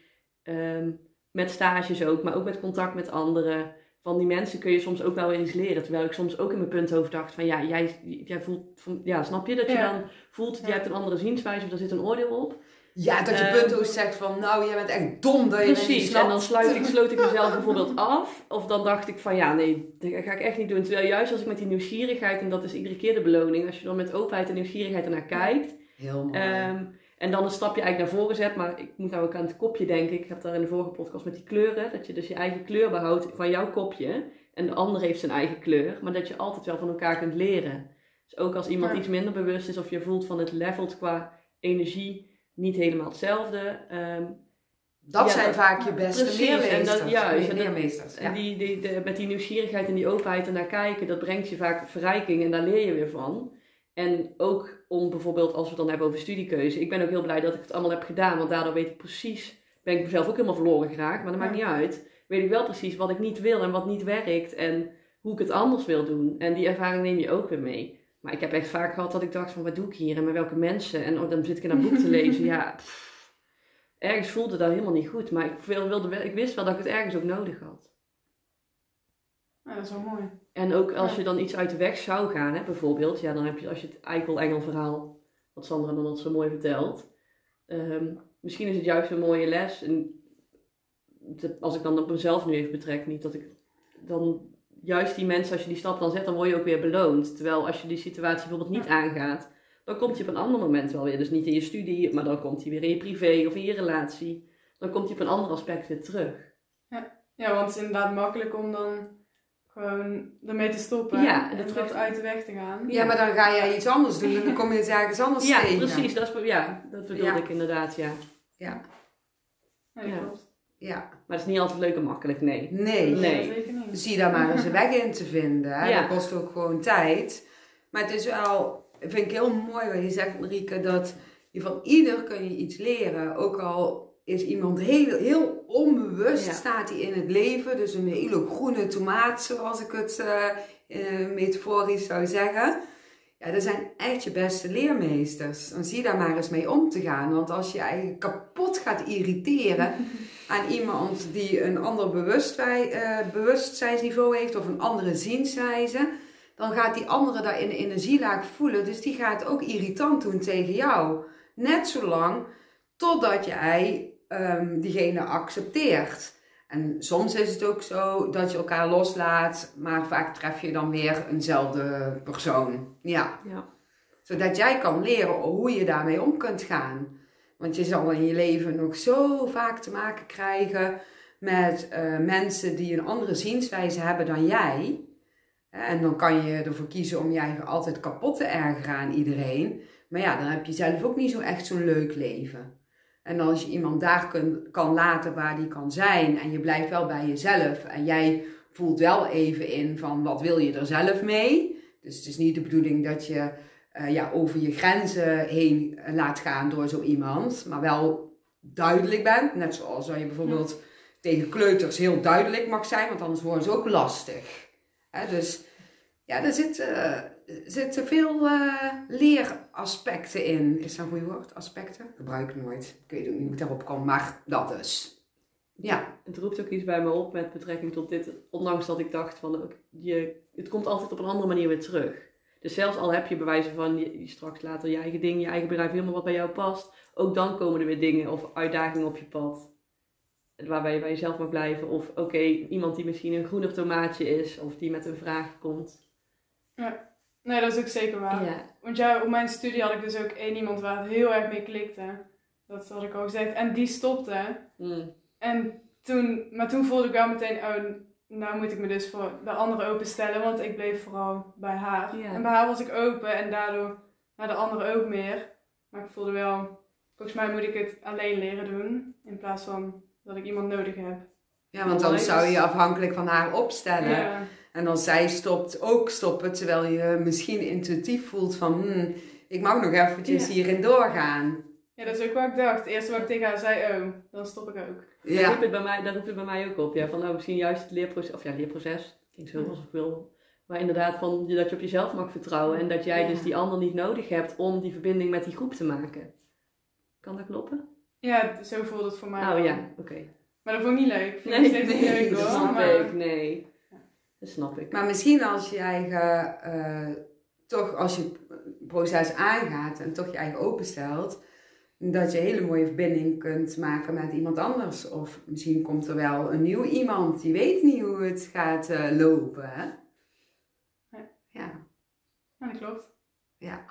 Speaker 2: um, met stages ook, maar ook met contact met anderen. Van die mensen kun je soms ook wel eens leren. Terwijl ik soms ook in mijn punthoofd dacht van ja, jij, jij voelt, van, ja, snap je dat je ja. dan voelt, ja. je hebt een andere zienswijze of daar zit een oordeel op.
Speaker 1: Ja, dat je um, punthoofd zegt van, nou, jij bent echt dom dat je
Speaker 2: Precies, en dan sluit ik, sloot ik mezelf bijvoorbeeld af. Of dan dacht ik van, ja, nee, dat ga ik echt niet doen. Terwijl juist als ik met die nieuwsgierigheid, en dat is iedere keer de beloning, als je dan met openheid en nieuwsgierigheid ernaar kijkt.
Speaker 1: Heel mooi.
Speaker 2: Um, en dan een stapje eigenlijk naar voren zet, maar ik moet nou ook aan het kopje denken. Ik heb daar in de vorige podcast met die kleuren, dat je dus je eigen kleur behoudt van jouw kopje. En de ander heeft zijn eigen kleur, maar dat je altijd wel van elkaar kunt leren. Dus ook als iemand ja. iets minder bewust is of je voelt van het levelt qua energie niet helemaal hetzelfde. Um,
Speaker 1: dat ja, zijn vaak je beste precies, leermeesters.
Speaker 2: En dat, juist,
Speaker 1: en leermeesters.
Speaker 2: En die, die, de, met die nieuwsgierigheid en die openheid en naar kijken, dat brengt je vaak verrijking en daar leer je weer van. En ook om bijvoorbeeld, als we het dan hebben over studiekeuze. Ik ben ook heel blij dat ik het allemaal heb gedaan, want daardoor weet ik precies, ben ik mezelf ook helemaal verloren geraakt, maar dat maakt niet uit. Weet ik wel precies wat ik niet wil en wat niet werkt en hoe ik het anders wil doen. En die ervaring neem je ook weer mee. Maar ik heb echt vaak gehad dat ik dacht van wat doe ik hier en met welke mensen. En oh, dan zit ik in een boek te lezen. Ja, pff, ergens voelde dat helemaal niet goed. Maar ik, wilde, ik wist wel dat ik het ergens ook nodig had.
Speaker 3: Ja, dat is wel mooi.
Speaker 2: En ook als je dan iets uit de weg zou gaan, hè, bijvoorbeeld. Ja, dan heb je als je het eikel-engel verhaal, wat Sandra dan dat zo mooi vertelt. Um, misschien is het juist een mooie les. En als ik dan op mezelf nu even betrek, niet dat ik dan juist die mensen, als je die stap dan zet, dan word je ook weer beloond. Terwijl als je die situatie bijvoorbeeld niet aangaat, dan komt hij op een ander moment wel weer. Dus niet in je studie, maar dan komt hij weer in je privé of in je relatie. Dan komt hij op een ander aspect weer terug.
Speaker 3: Ja, ja want het is inderdaad makkelijk om dan gewoon ermee te stoppen.
Speaker 2: Ja,
Speaker 3: en, terug uit de weg te gaan.
Speaker 1: Ja, maar dan ga jij iets anders doen en dan kom je het ergens anders
Speaker 2: ja,
Speaker 1: tegen.
Speaker 2: Precies, dat is, ja, dat bedoelde ja. ik inderdaad, ja.
Speaker 1: Ja.
Speaker 3: Ja. Ja.
Speaker 2: Maar het is niet altijd leuk en makkelijk, nee.
Speaker 1: Nee.
Speaker 2: nee.
Speaker 1: Zie daar maar eens een weg in te vinden. Ja. Dat kost ook gewoon tijd. Maar het is wel, vind ik heel mooi wat je zegt, Marieke, dat je van ieder kun je iets leren. Ook al is iemand heel, heel onbewust, ja. staat hij in het leven. Dus een hele groene tomaat, zoals ik het uh, uh, metaforisch zou zeggen. Ja, dat zijn echt je beste leermeesters. Dan zie daar maar eens mee om te gaan. Want als je eigenlijk kapot gaat irriteren aan iemand die een ander uh, bewustzijnsniveau heeft of een andere zienswijze, dan gaat die andere daar in de energielaag voelen. Dus die gaat ook irritant doen tegen jou. Net zolang totdat jij um, diegene accepteert. En soms is het ook zo dat je elkaar loslaat, maar vaak tref je dan weer eenzelfde persoon. Ja.
Speaker 2: ja.
Speaker 1: Zodat jij kan leren hoe je daarmee om kunt gaan. Want je zal in je leven nog zo vaak te maken krijgen met uh, mensen die een andere zienswijze hebben dan jij. En dan kan je ervoor kiezen om je altijd kapot te ergeren aan iedereen. Maar ja, dan heb je zelf ook niet zo echt zo'n leuk leven. En als je iemand daar kun, kan laten waar die kan zijn en je blijft wel bij jezelf en jij voelt wel even in van wat wil je er zelf mee. Dus het is niet de bedoeling dat je eh, ja, over je grenzen heen eh, laat gaan door zo iemand, maar wel duidelijk bent. Net zoals dat je bijvoorbeeld tegen kleuters heel duidelijk mag zijn, want anders worden ze ook lastig. Hè, dus ja, er zitten, zitten veel eh, leeraspecten in. Is dat een goed woord? Aspecten? Gebruik ik nooit. Ik weet ook niet hoe ik daarop kom, maar dat dus. Ja,
Speaker 2: Het roept ook iets bij me op met betrekking tot dit. Ondanks dat ik dacht van je, het komt altijd op een andere manier weer terug. Dus zelfs al heb je bewijzen van je, straks later je eigen ding, je eigen bedrijf, helemaal wat bij jou past. Ook dan komen er weer dingen of uitdagingen op je pad. Waarbij je bij jezelf mag blijven. Of oké, iemand die misschien een groener tomaatje is. Of die met een vraag komt.
Speaker 3: Nee, dat is ook zeker waar.
Speaker 2: Ja.
Speaker 3: Want ja, op mijn studie had ik dus ook één iemand waar het heel erg mee klikte. Dat had ik al gezegd. En die stopte.
Speaker 2: Mm.
Speaker 3: En toen, maar toen voelde ik wel meteen, oh, nou moet ik me dus voor de andere openstellen, want ik bleef vooral bij haar.
Speaker 2: Ja.
Speaker 3: En bij haar was ik open en daardoor naar de andere ook meer. Maar ik voelde wel, volgens mij moet ik het alleen leren doen, in plaats van dat ik iemand nodig heb.
Speaker 1: ja want dan zou je je afhankelijk van haar opstellen.
Speaker 3: Ja,
Speaker 1: En als zij stopt, ook stoppen, terwijl je misschien intuïtief voelt van, hmm, ik mag nog eventjes
Speaker 2: Ja.
Speaker 1: hierin doorgaan.
Speaker 3: Ja, dat is ook wat ik dacht. Het eerste wat ik tegen haar zei, oh, dan stop ik ook.
Speaker 2: Daar,
Speaker 1: Ja,
Speaker 2: roept het bij mij, daar roept het bij mij ook op. Ja, van nou, misschien juist het leerproces, of ja, leerproces, klinkt zo als ik wil. Maar inderdaad, van, je- dat je op jezelf mag vertrouwen en dat jij
Speaker 1: Ja.
Speaker 2: dus die ander niet nodig hebt om die verbinding met die groep te maken. Kan dat kloppen?
Speaker 3: Ja, zo voelde het voor mij.
Speaker 2: Oh ja, oké.
Speaker 3: Maar dat vond ik niet leuk. Ik vind
Speaker 2: Nee,
Speaker 3: niet
Speaker 1: nee,
Speaker 3: leuk
Speaker 1: dat
Speaker 3: hoor.
Speaker 2: snap
Speaker 3: maar-
Speaker 2: ik, nee. Dat snap ik.
Speaker 1: maar misschien als je eigen, eh, toch als je het proces aangaat en toch je eigen openstelt, dat je een hele mooie verbinding kunt maken met iemand anders. Of misschien komt er wel een nieuw iemand, die weet niet hoe het gaat eh, lopen. Hè?
Speaker 3: Ja.
Speaker 1: Ja,
Speaker 3: Ja, dat klopt.
Speaker 1: ja.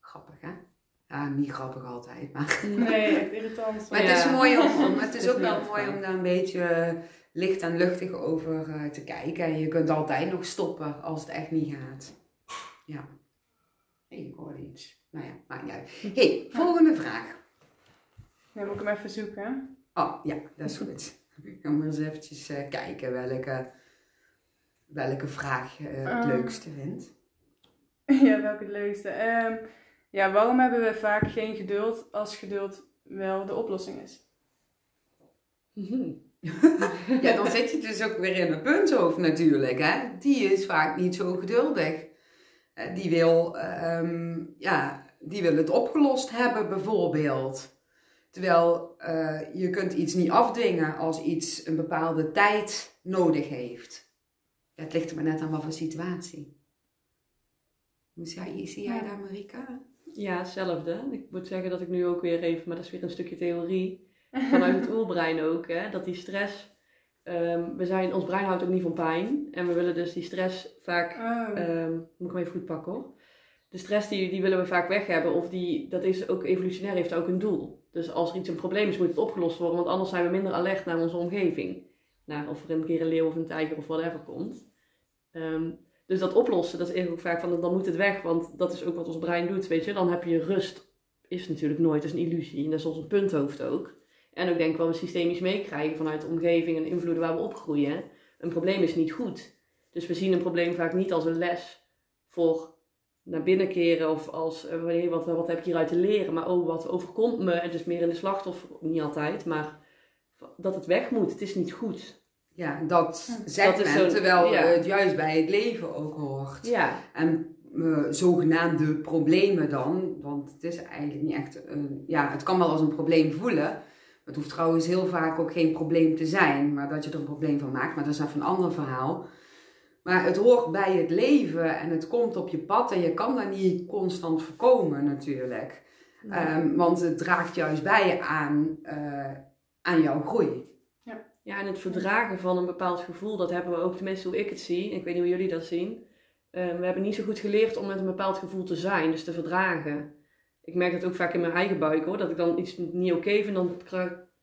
Speaker 1: Grappig hè? Ja, niet grappig altijd, maar...
Speaker 3: Nee, echt irritant.
Speaker 1: Maar het is mooi om, het is ook wel mooi om daar een beetje licht en luchtig over eh, te kijken. En je kunt altijd nog stoppen als het echt niet gaat. Ja. Ik hoorde iets. Nou ja, maakt niet uit. hey, volgende vraag.
Speaker 3: Nee, moet ik hem even zoeken.
Speaker 1: Oh, ja, dat is goed. Ik ga maar eens eventjes eh, kijken welke, welke vraag je eh, het
Speaker 3: Ah.
Speaker 1: leukste vindt.
Speaker 3: Ja, welke het leukste? Ehm, ja, waarom hebben we vaak geen geduld als geduld wel de oplossing is?
Speaker 2: Mhm.
Speaker 1: Ja, dan zit je dus ook weer in een punthoofd natuurlijk. Hè? Die is vaak niet zo geduldig. Eh, Die wil, ehm, ja, die wil het opgelost hebben bijvoorbeeld. Terwijl eh, je kunt iets niet afdwingen als iets een bepaalde tijd nodig heeft. Ja, het ligt er maar net aan wat voor situatie. Hoe zie jij, zie jij daar, Marika?
Speaker 2: Ja, hetzelfde. Ik moet zeggen dat ik nu ook weer even, maar dat is weer een stukje theorie, vanuit het oerbrein ook, hè, dat die stress, ehm, we zijn, ons brein houdt ook niet van pijn en we willen dus die stress vaak
Speaker 3: Oh,
Speaker 2: Ehm, moet ik hem even goed pakken hoor. De stress die, die willen we vaak weg hebben. Of die, dat is ook evolutionair, heeft ook een doel. Dus als er iets een probleem is, moet het opgelost worden. Want anders zijn we minder alert naar onze omgeving. Naar of er een keer een leeuw of een tijger of whatever komt. Ehm, dus dat oplossen, dat is eigenlijk ook vaak van dan moet het weg. Want dat is ook wat ons brein doet, weet je. Dan heb je rust. Is natuurlijk nooit, is een illusie. En dat is ons punthoofd ook. En ook denk ik wel we systemisch meekrijgen vanuit de omgeving en invloeden waar we opgroeien. Een probleem is niet goed. Dus we zien een probleem vaak niet als een les voor naar binnen keren of als eh, wanneer- wat, wat heb ik hieruit te leren, maar oh, wat overkomt me. En dus meer in de slachtoffer, niet altijd, maar dat het weg moet. Het is niet goed.
Speaker 1: Ja, dat zegt
Speaker 2: Dat is
Speaker 1: men,
Speaker 2: zo-
Speaker 1: terwijl
Speaker 2: ja.
Speaker 1: het juist bij het leven ook hoort.
Speaker 2: Ja,
Speaker 1: En eh, zogenaamde problemen dan, want het is eigenlijk niet echt, een, ja, het kan wel als een probleem voelen. Het hoeft trouwens heel vaak ook geen probleem te zijn, maar dat je er een probleem van maakt, maar dat is even een ander verhaal. Maar het hoort bij het leven en het komt op je pad en je kan dat niet constant voorkomen natuurlijk. Ehm, want het draagt juist bij aan, eh, aan jouw groei.
Speaker 2: Ja, en het verdragen van een bepaald gevoel, dat hebben we ook, tenminste hoe ik het zie. Ik weet niet hoe jullie dat zien. Eh, we hebben niet zo goed geleerd om met een bepaald gevoel te zijn, dus te verdragen. Ik merk dat ook vaak in mijn eigen buik hoor, dat ik dan iets niet oké vind, dan,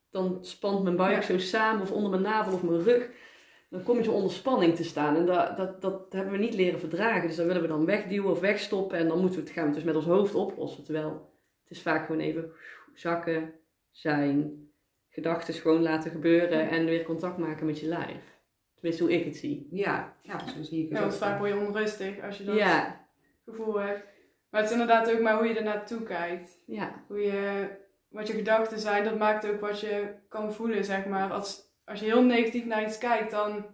Speaker 2: dan spant mijn buik
Speaker 3: Ja.
Speaker 2: zo samen of onder mijn navel of mijn rug. Dan kom je zo onder spanning te staan en dat, dat, dat hebben we niet leren verdragen. Dus dat willen we dan wegduwen of wegstoppen en dan moeten we het, gaan we het dus met ons hoofd oplossen. Terwijl het is vaak gewoon even zakken, zijn, gedachten gewoon laten gebeuren en weer contact maken met je lijf. Tenminste, hoe ik het zie.
Speaker 1: Ja, ja zo zie ik het
Speaker 3: Ja, want vaak word je onrustig als je dat
Speaker 2: Ja,
Speaker 3: gevoel hebt. Maar het is inderdaad ook maar hoe je er naartoe kijkt.
Speaker 2: ja,
Speaker 3: Hoe je, wat je gedachten zijn, dat maakt ook wat je kan voelen, zeg maar. Als, als je heel negatief naar iets kijkt, dan,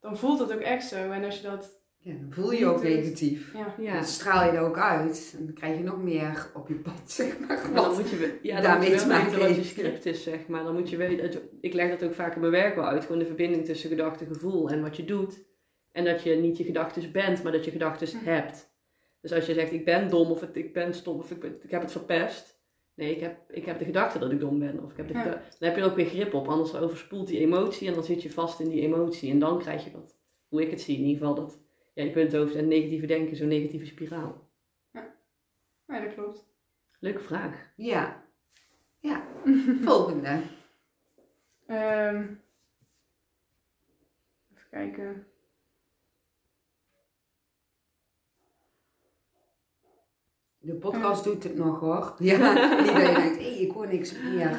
Speaker 3: dan voelt dat ook echt zo. En als je dat,
Speaker 1: Ja, dan voel je je ook negatief.
Speaker 3: ja,
Speaker 2: ja.
Speaker 1: Dan straal je er ook uit. En dan krijg je nog meer op je pad, zeg maar.
Speaker 2: Maar dan moet je, ja, dan
Speaker 1: daarmee
Speaker 2: moet je wel weten wat je script is, zeg maar. Dan moet je weten, ik leg dat ook vaak in mijn werk wel uit, gewoon de verbinding tussen gedachte, gevoel en wat je doet. En dat je niet je gedachten bent, maar dat je gedachten
Speaker 3: Hm.
Speaker 2: hebt. Dus als je zegt, ik ben dom, of het- ik ben stom, of ik, ben- ik heb het verpest. Nee, ik heb, ik heb de gedachte dat ik dom ben. Of ik heb de
Speaker 3: Ja.
Speaker 2: Dan heb je er ook weer grip op, anders overspoelt die emotie en dan zit je vast in die emotie. En dan krijg je dat, hoe ik het zie in ieder geval, dat ja, je punthoofd en negatieve denken, zo'n negatieve spiraal.
Speaker 3: ja dat klopt.
Speaker 2: Leuke vraag.
Speaker 1: Ja. Ja. Volgende.
Speaker 3: Ehm, even kijken.
Speaker 1: De podcast doet het nog hoor. Ja, niet dat je denkt, hé, hey, ik hoor niks meer.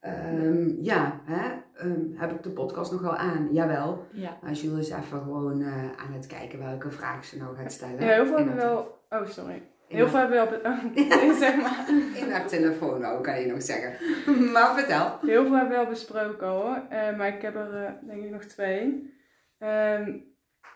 Speaker 1: Ehm, ja, hè? Ehm, heb ik de podcast nog wel aan? Jawel.
Speaker 2: Ja.
Speaker 1: Maar Jules is even gewoon eh, aan het kijken welke vraag ze nou gaat stellen.
Speaker 3: Ja, heel veel hebben wel... Oh, sorry.
Speaker 1: in
Speaker 3: Heel
Speaker 1: haar-
Speaker 3: veel hebben we al... be- oh, zeg maar.
Speaker 1: In haar telefoon ook, kan je nog zeggen. Maar vertel.
Speaker 3: Heel veel hebben we al besproken hoor. Eh, maar ik heb er eh, denk ik nog twee. Ehm,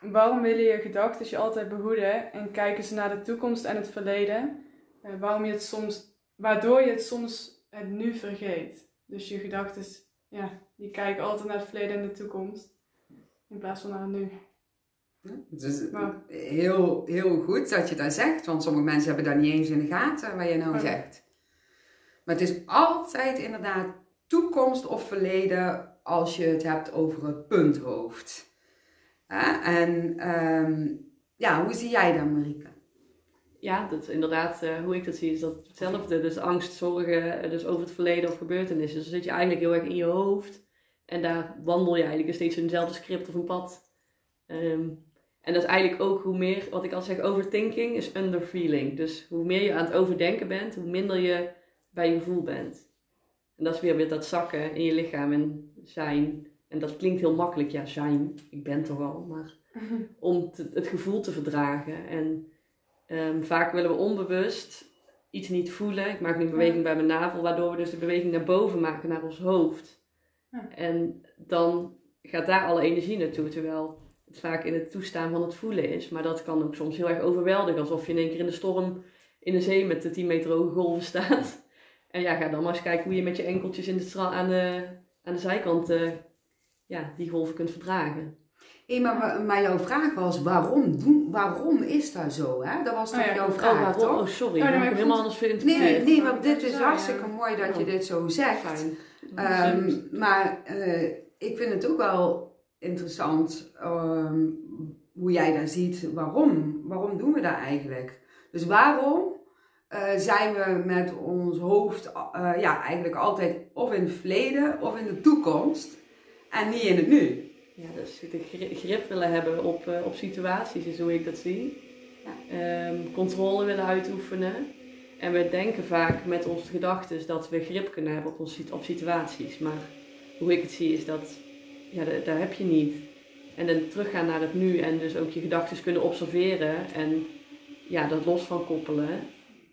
Speaker 3: waarom willen je gedachten je altijd behoeden en kijken ze naar de toekomst en het verleden? Eh, waarom je het soms, waardoor je het soms het nu vergeet. Dus je gedachten, ja, die kijken altijd naar het verleden en de toekomst. In plaats van naar het nu.
Speaker 1: Het is
Speaker 3: Maar-
Speaker 1: heel, heel goed dat je dat zegt, want sommige mensen hebben dat niet eens in de gaten wat je nou
Speaker 3: Oh.
Speaker 1: zegt. Maar het is altijd inderdaad toekomst of verleden als je het hebt over het punthoofd. En ehm, ja, hoe zie jij dat, Marieke?
Speaker 2: Ja, dat is inderdaad, eh, hoe ik dat zie, is dat hetzelfde. Dus angst, zorgen, eh, dus over het verleden of gebeurtenissen. Dus dan zit je eigenlijk heel erg in je hoofd. En daar wandel je eigenlijk steeds in eenzelfde script of een pad. Ehm, en dat is eigenlijk ook hoe meer, wat ik al zeg, overthinking is underfeeling. Dus hoe meer je aan het overdenken bent, hoe minder je bij je gevoel bent. En dat is weer weer dat zakken in je lichaam en zijn. En dat klinkt heel makkelijk, ja, zijn. Ik ben toch al, maar om te- het gevoel te verdragen. En Ehm, vaak willen we onbewust iets niet voelen. Ik maak nu een beweging bij mijn navel, waardoor we dus de beweging naar boven maken, naar ons hoofd.
Speaker 3: Ja.
Speaker 2: En dan gaat daar alle energie naartoe, terwijl het vaak in het toestaan van het voelen is. Maar dat kan ook soms heel erg overweldigen, alsof je in één keer in de storm in de zee met de 10 meter hoge golven staat. En ja, ga dan maar eens kijken hoe je met je enkeltjes in de aan, de, aan de zijkant eh, ja, die golven kunt verdragen.
Speaker 1: Hé, maar, maar jouw vraag was, waarom, doen, waarom is dat zo? Hè? Dat was toch
Speaker 3: Oh ja,
Speaker 1: jouw
Speaker 3: oh,
Speaker 1: vraag,
Speaker 2: oh, waarom?
Speaker 1: toch?
Speaker 2: Oh, sorry.
Speaker 3: Oh,
Speaker 2: ik
Speaker 3: nee, maar
Speaker 2: helemaal anders
Speaker 1: Nee,
Speaker 2: geïnterpreteerd.
Speaker 1: nee,
Speaker 3: Dat
Speaker 1: want
Speaker 3: ik
Speaker 1: dit is hartstikke mooi dat je
Speaker 2: Oh.
Speaker 1: dit zo zegt.
Speaker 2: Fijn.
Speaker 1: Ehm, maar eh, ik vind het ook wel interessant ehm, hoe jij dat ziet. Waarom? Waarom doen we dat eigenlijk? Dus waarom eh, zijn we met ons hoofd eh, ja, eigenlijk altijd of in het verleden of in de toekomst en niet in het nu?
Speaker 2: Ja, dus de gri- grip willen hebben op, eh, op situaties is hoe ik dat zie. Ehm, controle willen uitoefenen. En we denken vaak met onze gedachten dat we grip kunnen hebben op, ons, op situaties. Maar hoe ik het zie is dat, ja, dat, dat heb je niet. En dan teruggaan naar het nu en dus ook je gedachten kunnen observeren en ja, dat los van koppelen.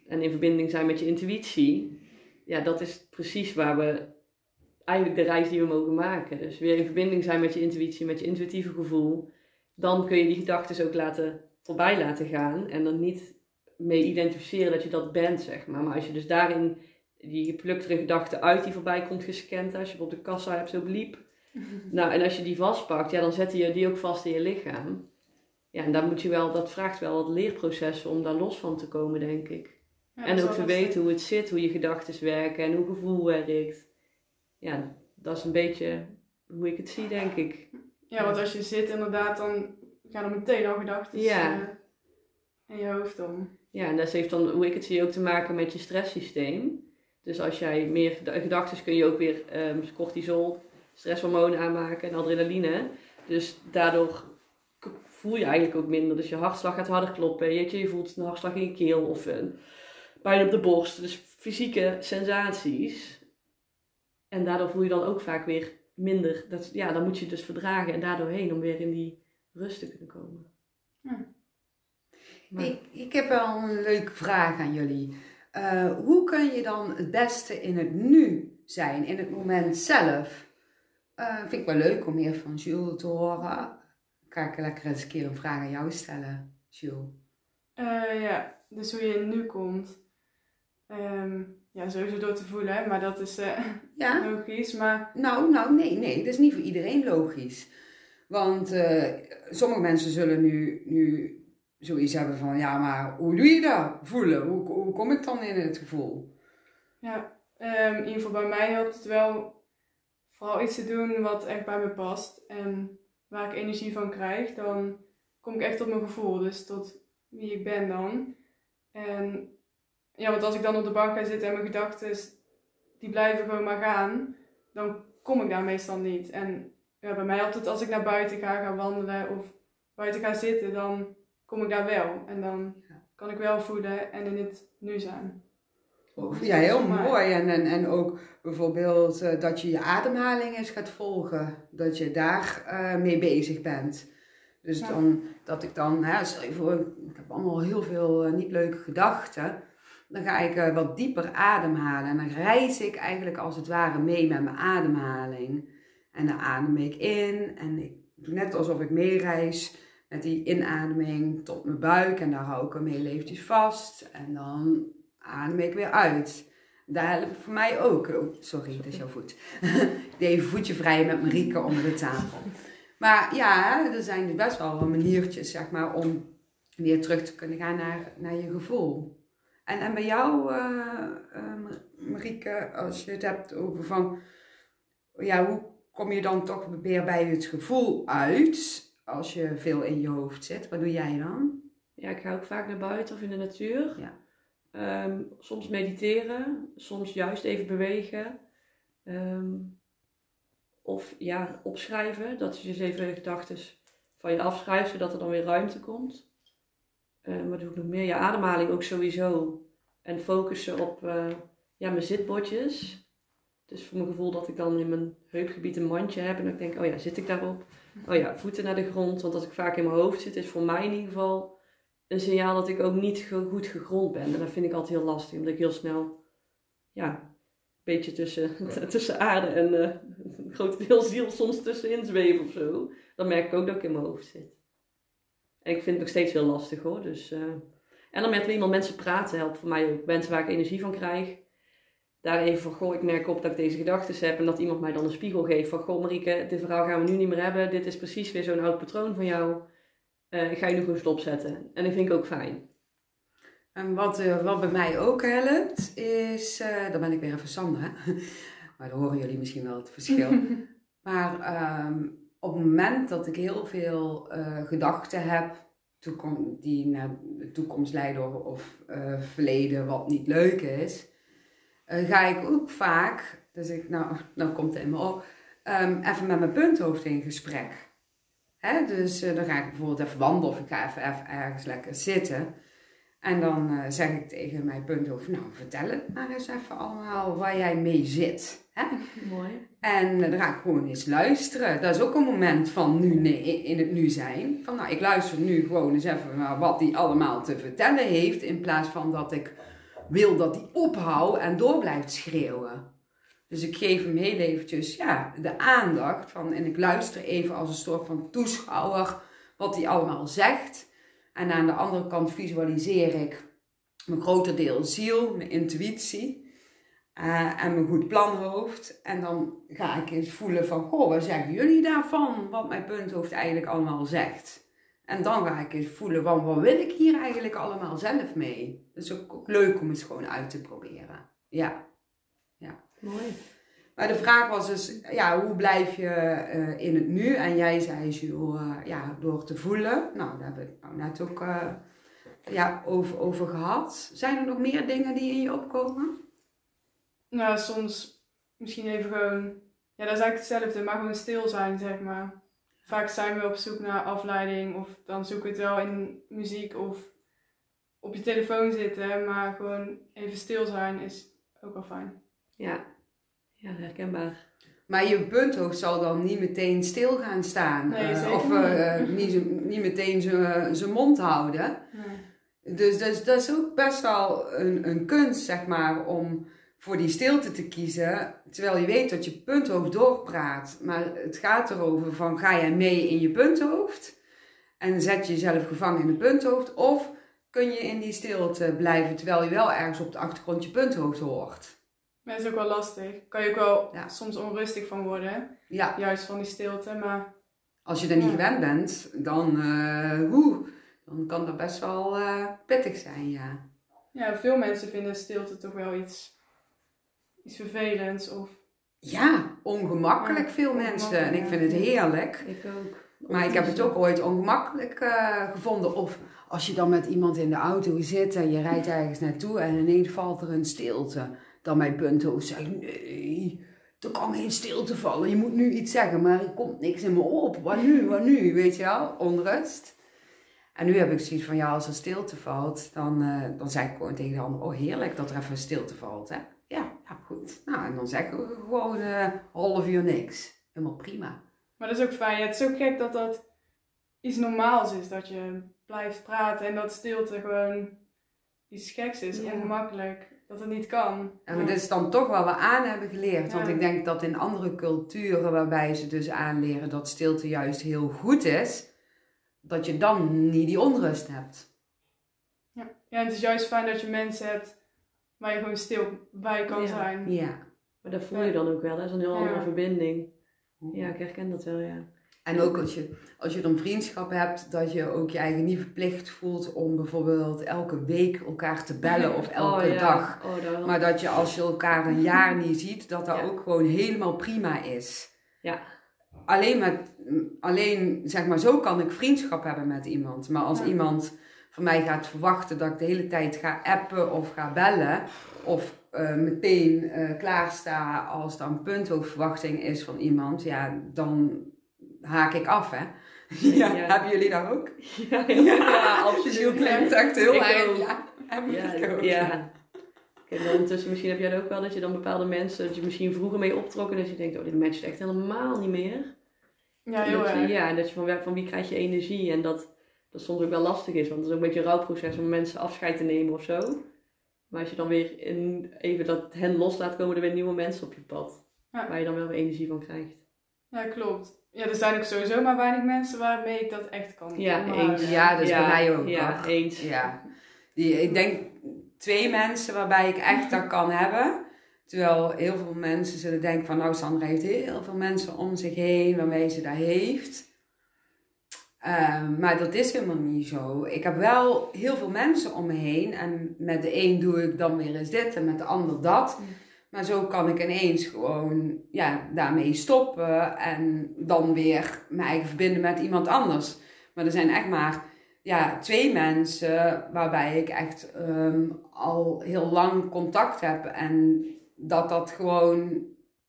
Speaker 2: En in verbinding zijn met je intuïtie. Ja, dat is precies waar we eigenlijk de reis die we mogen maken. Dus weer in verbinding zijn met je intuïtie, met je intuïtieve gevoel. Dan kun je die gedachten ook laten, voorbij laten gaan. En dan niet mee identificeren dat je dat bent, zeg maar. Maar als je dus daarin die gepluktere gedachte uit die voorbij komt gescand, als je op de kassa hebt zo bliep. Nou, en als je die vastpakt, ja, dan zet je die ook vast in je lichaam. Ja, en daar moet je wel, dat vraagt wel wat leerprocessen om daar los van te komen, denk ik.
Speaker 3: Ja,
Speaker 2: en ook te weten hoe het zit, hoe je gedachten werken en hoe gevoel werkt. Ja, dat is een beetje hoe ik het zie, denk ik.
Speaker 3: Ja, want als je zit inderdaad, dan gaan er meteen al gedachten
Speaker 2: Ja.
Speaker 3: eh, in je hoofd om.
Speaker 2: Ja, en dat heeft dan, hoe ik het zie, ook te maken met je stresssysteem. Dus als jij meer gedachten kun je ook weer ehm, cortisol, stresshormonen aanmaken en adrenaline. Dus daardoor voel je eigenlijk ook minder. Dus je hartslag gaat harder kloppen. Je, je voelt een hartslag in je keel of een pijn op de borst. Dus fysieke sensaties. En daardoor voel je dan ook vaak weer minder. Dat, ja, dan moet je dus verdragen en daardoor heen om weer in die rust te kunnen komen. Maar-
Speaker 1: Ik, ik heb wel een leuke vraag aan jullie. Eh, hoe kun je dan het beste in het nu zijn, in het moment zelf? Eh, vind ik wel leuk om meer van Jules te horen. Ga ik lekker eens een keer een vraag aan jou stellen, Jules.
Speaker 3: Eh, ja, dus hoe je nu komt. Ehm, ja, sowieso door te voelen, maar dat is eh,
Speaker 1: Ja?
Speaker 3: logisch. Maar
Speaker 1: Nou, nou, nee, nee, dat is niet voor iedereen logisch. Want eh, sommige mensen zullen nu, nu zoiets hebben van, ja, maar hoe doe je dat? Voelen, hoe, hoe kom ik dan in het gevoel?
Speaker 3: ja, ehm, in ieder geval bij mij helpt het wel vooral iets te doen wat echt bij me past. En waar ik energie van krijg, dan kom ik echt tot mijn gevoel. Dus tot wie ik ben dan. En ja, want als ik dan op de bank ga zitten en mijn gedachten, die blijven gewoon maar gaan, dan kom ik daar meestal niet. En ja, bij mij het als ik naar buiten ga, wandelen of buiten ga zitten, dan kom ik daar wel. En dan kan ik wel voelen en in het nu zijn.
Speaker 1: Ja, heel mooi. En, en, en ook bijvoorbeeld eh, dat je je ademhaling eens gaat volgen. Dat je daar eh, mee bezig bent. Dus
Speaker 3: Ja.
Speaker 1: dan, dat ik dan, hè, stel je voor, ik heb allemaal heel veel eh, niet leuke gedachten. Dan ga ik eh, wat dieper ademhalen. En dan reis ik eigenlijk als het ware mee met mijn ademhaling. En dan adem ik in. En ik doe net alsof ik meereis met die inademing tot mijn buik. En daar hou ik hem heel eventjes vast. En dan adem ik weer uit. Daar helpt voor mij ook. Oh, sorry, dat is jouw voet. ik deed even voetje vrij met Marieke onder de tafel. Maar ja, er zijn dus best wel maniertjes, zeg maar, om weer terug te kunnen gaan naar, naar je gevoel. En, en bij jou, eh, eh, Marieke, als je het hebt over van, ja, hoe kom je dan toch weer bij het gevoel uit als je veel in je hoofd zit? Wat doe jij dan?
Speaker 2: Ja, ik ga ook vaak naar buiten of in de natuur.
Speaker 1: Ja.
Speaker 2: Ehm, soms mediteren, soms juist even bewegen. Ehm, of ja, opschrijven, dat je dus even de gedachten van je afschrijft, zodat er dan weer ruimte komt. Ehm wat doe ik nog meer? Ja, ademhaling ook sowieso. En focussen op eh, ja, mijn zitbordjes. Dus voor mijn gevoel dat ik dan in mijn heupgebied een mandje heb en ik denk, oh ja, zit ik daarop? Oh ja, voeten naar de grond. Want als ik vaak in mijn hoofd zit, is voor mij in ieder geval een signaal dat ik ook niet goed gegrond ben. En dat vind ik altijd heel lastig, omdat ik heel snel, ja, een beetje tussen, tussen aarde en eh een groot deel ziel soms tussenin zweef of zo. Dan merk ik ook dat ik in mijn hoofd zit. En ik vind het nog steeds heel lastig hoor. Dus, eh, en dan met iemand mensen praten helpt voor mij ook. Mensen waar ik energie van krijg. Daar even van, goh, ik merk op dat ik deze gedachten heb. En dat iemand mij dan een spiegel geeft van, goh Marieke, dit verhaal gaan we nu niet meer hebben. Dit is precies weer zo'n oud patroon van jou. Eh, ik ga je nu gewoon stopzetten. En dat vind ik ook fijn.
Speaker 1: En wat, eh, wat bij mij ook helpt, is, dan ben ik weer even Sandra, maar dan horen jullie misschien wel het verschil. maar ehm, op het moment dat ik heel veel eh, gedachten heb, die naar de toekomst leiden of eh, verleden wat niet leuk is, eh, ga ik ook vaak, dus ik, nou, nou komt het in me op, ehm, even met mijn punthoofd in gesprek. Hè? Dus dan ga ik bijvoorbeeld even wandelen of ik ga even, even ergens lekker zitten. En dan zeg ik tegen mijn punthoofd, nou vertel het maar eens even allemaal waar jij mee zit. Hè?
Speaker 2: Mooi.
Speaker 1: En eh, dan ga ik gewoon eens luisteren. Dat is ook een moment van nu nee, in het nu zijn. Van nou, ik luister nu gewoon eens even naar wat hij allemaal te vertellen heeft. In plaats van dat ik wil dat hij ophoudt en door blijft schreeuwen. Dus ik geef hem heel eventjes ja, de aandacht van, en ik luister even als een soort van toeschouwer wat hij allemaal zegt. En aan de andere kant visualiseer ik mijn grote deel ziel, mijn intuïtie eh, en mijn goed planhoofd. En dan ga ik eens voelen van, goh, wat zeggen jullie daarvan? Wat mijn punthoofd eigenlijk allemaal zegt. En dan ga ik eens voelen van, wat wil ik hier eigenlijk allemaal zelf mee? Dat is ook, leuk om het gewoon uit te proberen. Ja.
Speaker 2: Mooi.
Speaker 1: Maar de vraag was dus, ja, hoe blijf je eh, in het nu? En jij zei, Jules, eh, ja, door te voelen. Nou, daar hebben we het nou net ook ja, over, over gehad. Zijn er nog meer dingen die in je opkomen?
Speaker 3: Nou, soms misschien even gewoon, ja, dat is eigenlijk hetzelfde, maar gewoon stil zijn, zeg maar. Vaak zijn we op zoek naar afleiding, of dan zoeken we het wel in muziek of op je telefoon zitten, maar gewoon even stil zijn is ook wel fijn.
Speaker 2: Ja. Ja, herkenbaar.
Speaker 1: Maar je punthoofd zal dan niet meteen stil gaan staan.
Speaker 3: Nee,
Speaker 1: eh, of eh, eh, niet, zo- niet meteen zijn mond houden.
Speaker 3: Nee.
Speaker 1: Dus dat is, dat is ook best wel een, een kunst, zeg maar, om voor die stilte te kiezen. Terwijl je weet dat je punthoofd doorpraat. Maar het gaat erover van, ga jij mee in je punthoofd? En zet je jezelf gevangen in een punthoofd? Of kun je in die stilte blijven, terwijl je wel ergens op de achtergrond je punthoofd hoort?
Speaker 3: Maar dat is ook wel lastig. Kan je ook wel
Speaker 1: Ja.
Speaker 3: soms onrustig van worden.
Speaker 1: Ja,
Speaker 3: Juist van die stilte. Maar
Speaker 1: als je er niet gewend bent, dan, eh, dan kan dat best wel eh, pittig zijn, ja.
Speaker 3: ja, veel mensen vinden stilte toch wel iets, iets vervelends. Of,
Speaker 1: Ja, ongemakkelijk
Speaker 3: Ja,
Speaker 1: veel mensen. En ik vind het heerlijk.
Speaker 2: Ik ook.
Speaker 1: Maar ik heb het ook ooit ongemakkelijk eh, gevonden. Of als je dan met iemand in de auto zit en je rijdt ergens naartoe en ineens valt er een stilte. Dan mijn punthoofd zegt, nee, er kan geen stilte vallen. Je moet nu iets zeggen, maar er komt niks in me op. Wat nu, wat nu, weet je wel? Onrust. En nu heb ik zoiets van, ja, als er stilte valt, dan, eh, dan zeg ik gewoon tegen de ander, oh heerlijk dat er even stilte valt, hè. Ja, ja goed. Nou, en dan zeggen we gewoon eh half uur niks. Helemaal prima.
Speaker 3: maar dat is ook fijn. Ja, het is ook gek dat dat iets normaals is. Dat je blijft praten en dat stilte gewoon iets geks is.
Speaker 1: Ja.
Speaker 3: Ongemakkelijk. Dat het niet kan.
Speaker 1: En maar dit is dan toch wat we aan hebben geleerd. Want
Speaker 3: Ja.
Speaker 1: ik denk dat in andere culturen waarbij ze dus aanleren dat stilte juist heel goed is, dat je dan niet die onrust hebt.
Speaker 3: Ja, en het is juist fijn dat je mensen hebt waar je gewoon stil bij kan
Speaker 2: Ja.
Speaker 3: zijn.
Speaker 1: Ja.
Speaker 2: Maar dat voel je dan ook wel, hè? dat is een heel
Speaker 3: Ja.
Speaker 2: andere verbinding. Ja, ik herken dat wel, ja.
Speaker 1: En ook als je, als je dan vriendschap hebt, dat je ook je eigen niet verplicht voelt om bijvoorbeeld elke week elkaar te bellen of elke
Speaker 2: oh, ja.
Speaker 1: dag.
Speaker 2: Oh,
Speaker 1: Maar dat je als je elkaar een jaar niet ziet, dat dat
Speaker 2: Ja.
Speaker 1: ook gewoon helemaal prima is.
Speaker 2: Ja.
Speaker 1: Alleen, met, alleen, zeg maar, zo kan ik vriendschap hebben met iemand. Maar als
Speaker 3: Ja.
Speaker 1: iemand van mij gaat verwachten dat ik de hele tijd ga appen of ga bellen, of eh, meteen eh klaarsta als er een punthoofdverwachting is van iemand, ja, dan haak ik af, hè. Ja,
Speaker 2: Ja.
Speaker 1: hebben jullie dat ook?
Speaker 2: Ja, ja, absoluut.
Speaker 1: Jules klinkt echt heel
Speaker 2: Ik
Speaker 1: erg.
Speaker 2: ook.
Speaker 1: Ja, heb ik
Speaker 2: Ja,
Speaker 1: ook.
Speaker 2: ja. Kijk, dan ondertussen misschien heb jij dat ook wel dat je dan bepaalde mensen, dat je misschien vroeger mee optrok en dat je denkt, oh dit matcht echt helemaal niet meer.
Speaker 3: Ja,
Speaker 2: En
Speaker 3: heel
Speaker 2: dat je-
Speaker 3: erg.
Speaker 2: Ja, en dat je van, van wie krijg je energie en dat dat soms ook wel lastig is, want het is ook een beetje een rouwproces om mensen afscheid te nemen of zo. Maar als je dan weer in, even dat hen los laat komen, er weer nieuwe mensen op je pad.
Speaker 3: Ja.
Speaker 2: Waar je dan wel weer energie van krijgt.
Speaker 3: Ja, klopt. Ja, er zijn ook sowieso maar weinig mensen waarmee ik dat echt kan.
Speaker 2: Ja, eens.
Speaker 1: Ja, dat is bij mij ook.
Speaker 2: Ja, eens.
Speaker 1: Ja, die, ik denk twee mensen waarbij ik echt dat kan hebben. Terwijl heel veel mensen zullen denken van, nou Sandra heeft heel veel mensen om zich heen waarmee ze dat heeft. Ehm, maar dat is helemaal niet zo. Ik heb wel heel veel mensen om me heen. En met de een doe ik dan weer eens dit en met de ander dat.
Speaker 3: Mm.
Speaker 1: Maar zo kan ik ineens gewoon ja, daarmee stoppen en dan weer me eigen verbinden met iemand anders. Maar er zijn echt maar ja, twee mensen waarbij ik echt ehm, al heel lang contact heb. En dat dat gewoon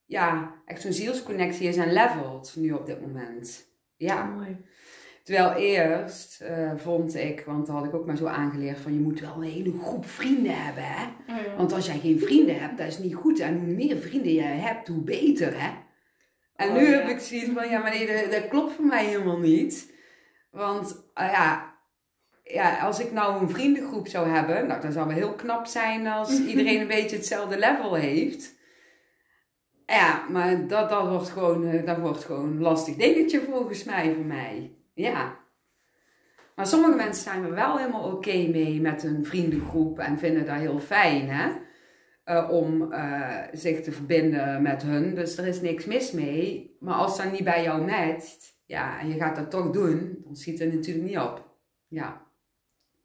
Speaker 1: ja, echt zo'n zielsconnectie is en levelt nu op dit moment. Ja.
Speaker 2: Mooi.
Speaker 1: Terwijl eerst eh, vond ik, want dat had ik ook maar zo aangeleerd, van je moet wel een hele groep vrienden hebben, hè. Want als jij geen vrienden hebt, dat is niet goed. En hoe meer vrienden jij hebt, hoe beter, hè. En
Speaker 2: Oh,
Speaker 1: nu
Speaker 2: ja.
Speaker 1: heb ik zoiets van, ja, maar nee, dat, dat klopt voor mij helemaal niet. Want, ah ja, ja, als ik nou een vriendengroep zou hebben, nou, dan zou het heel knap zijn als iedereen een beetje hetzelfde level heeft. Ja, maar dat, dat, wordt gewoon, eh, dat wordt gewoon een lastig dingetje volgens mij voor mij. Ja. Maar sommige mensen zijn er wel helemaal oké mee met een vriendengroep en vinden dat heel fijn, hè? Eh, om eh, zich te verbinden met hun. Dus er is niks mis mee. Maar als dat niet bij jou matcht, ja, en je gaat dat toch doen, dan schiet het natuurlijk niet op. Ja.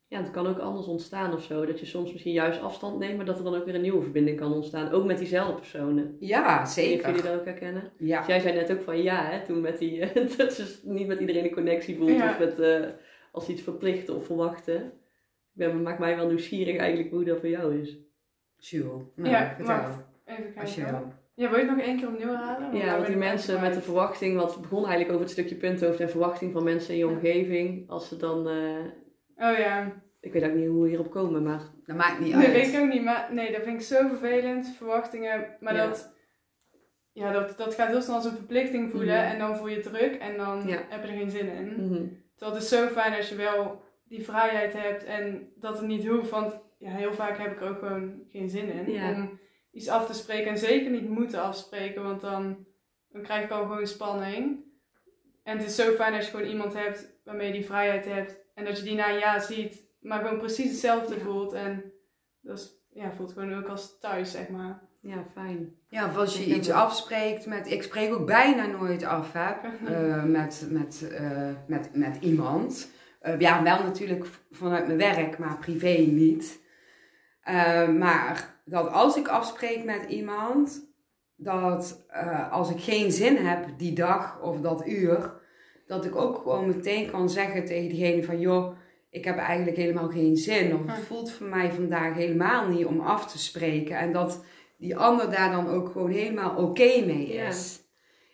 Speaker 2: Ja, het kan ook anders ontstaan of zo. Dat je soms misschien juist afstand neemt, maar dat er dan ook weer een nieuwe verbinding kan ontstaan. Ook met diezelfde personen.
Speaker 1: Ja,
Speaker 2: Zeker. Jullie
Speaker 1: zeker.
Speaker 2: dat ook herkennen?
Speaker 1: Ja.
Speaker 2: Jij zei net ook van ja, hè, toen met die, eh, dat je niet met iedereen een connectie voelt
Speaker 3: Ja.
Speaker 2: of met, eh, als iets verplichten of verwachten. Ik ben, maakt mij wel nieuwsgierig eigenlijk hoe dat voor jou is.
Speaker 1: Jules, nou,
Speaker 3: Ja,
Speaker 1: vertel.
Speaker 3: wacht. Even
Speaker 1: Als je
Speaker 3: kijken.
Speaker 1: wil.
Speaker 3: Ja, wil je het nog één keer opnieuw herhalen? Want
Speaker 2: Ja, want die mensen met de verwachting, wat het begon eigenlijk over het stukje punthoofd en verwachting van mensen in je
Speaker 3: Ja.
Speaker 2: omgeving. Als ze dan, eh,
Speaker 3: Oh ja.
Speaker 2: ik weet ook niet hoe we hierop komen, maar
Speaker 1: Dat maakt niet
Speaker 3: Nee,
Speaker 1: uit.
Speaker 3: weet ik ook niet. Maar nee, dat vind ik zo vervelend. Verwachtingen. Maar
Speaker 2: Ja.
Speaker 3: dat... ja, dat, dat gaat heel snel als een verplichting voelen
Speaker 2: Mhm.
Speaker 3: en dan voel je druk en dan
Speaker 2: Ja.
Speaker 3: heb je er geen zin in. Terwijl het is zo fijn als je wel die vrijheid hebt en dat het niet hoeft, want ja, heel vaak heb ik er ook gewoon geen zin in
Speaker 2: Ja.
Speaker 3: om iets af te spreken en zeker niet moeten afspreken, want dan, dan krijg ik al gewoon spanning. En het is zo fijn als je gewoon iemand hebt waarmee je die vrijheid hebt en dat je die na een jaar ziet, maar gewoon precies hetzelfde
Speaker 2: Ja.
Speaker 3: voelt en dat is, ja, voelt gewoon ook als thuis, zeg maar.
Speaker 2: Ja, fijn.
Speaker 1: Ja, of als je iets afspreekt met... Ik spreek ook bijna nooit af, hè. eh, met, met, eh, met, met iemand. Eh, ja, wel natuurlijk vanuit mijn werk, maar privé niet. Eh, maar dat als ik afspreek met iemand, dat eh, als ik geen zin heb die dag of dat uur, dat ik ook gewoon meteen kan zeggen tegen diegene van joh, ik heb eigenlijk helemaal geen zin. Of het voelt voor mij vandaag helemaal niet om af te spreken. En dat die ander daar dan ook gewoon helemaal oké mee
Speaker 2: Ja.
Speaker 1: is.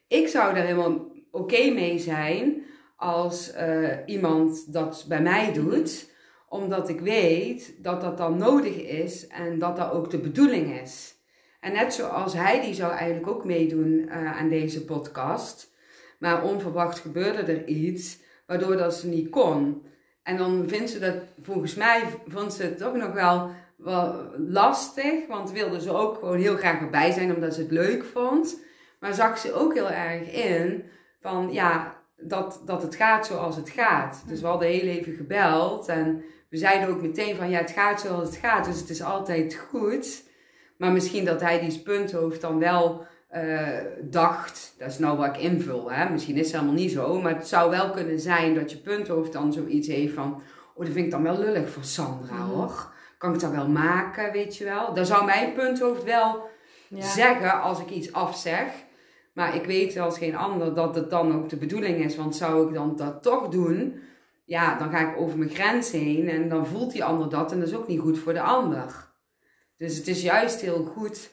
Speaker 1: Ik zou daar helemaal oké mee zijn als eh, iemand dat bij mij doet, omdat ik weet dat dat dan nodig is en dat dat ook de bedoeling is. En net zoals hij, die zou eigenlijk ook meedoen eh, aan deze podcast, maar onverwacht gebeurde er iets waardoor dat ze niet kon. En dan vindt ze dat, volgens mij, vond ze het toch nog wel, lastig, want wilde ze ook gewoon heel graag erbij zijn omdat ze het leuk vond. Maar zag ze ook heel erg in van ja, dat, dat het gaat zoals het gaat. Dus we hadden heel even gebeld en we zeiden ook meteen van ja, het gaat zoals het gaat, dus het is altijd goed. Maar misschien dat hij die punthoofd dan wel eh, dacht, dat is nou wat ik invul, hè? misschien is het helemaal niet zo, maar het zou wel kunnen zijn dat je punthoofd dan zoiets heeft van, oh dat vind ik dan wel lullig voor Sandra
Speaker 2: Mhm.
Speaker 1: hoor. Kan ik dat wel maken, weet je wel? Dan zou mijn punthoofd wel
Speaker 2: Ja.
Speaker 1: zeggen als ik iets afzeg. Maar ik weet als geen ander dat het dan ook de bedoeling is. Want zou ik dan dat toch doen, ja, dan ga ik over mijn grens heen en dan voelt die ander dat en dat is ook niet goed voor de ander. Dus het is juist heel goed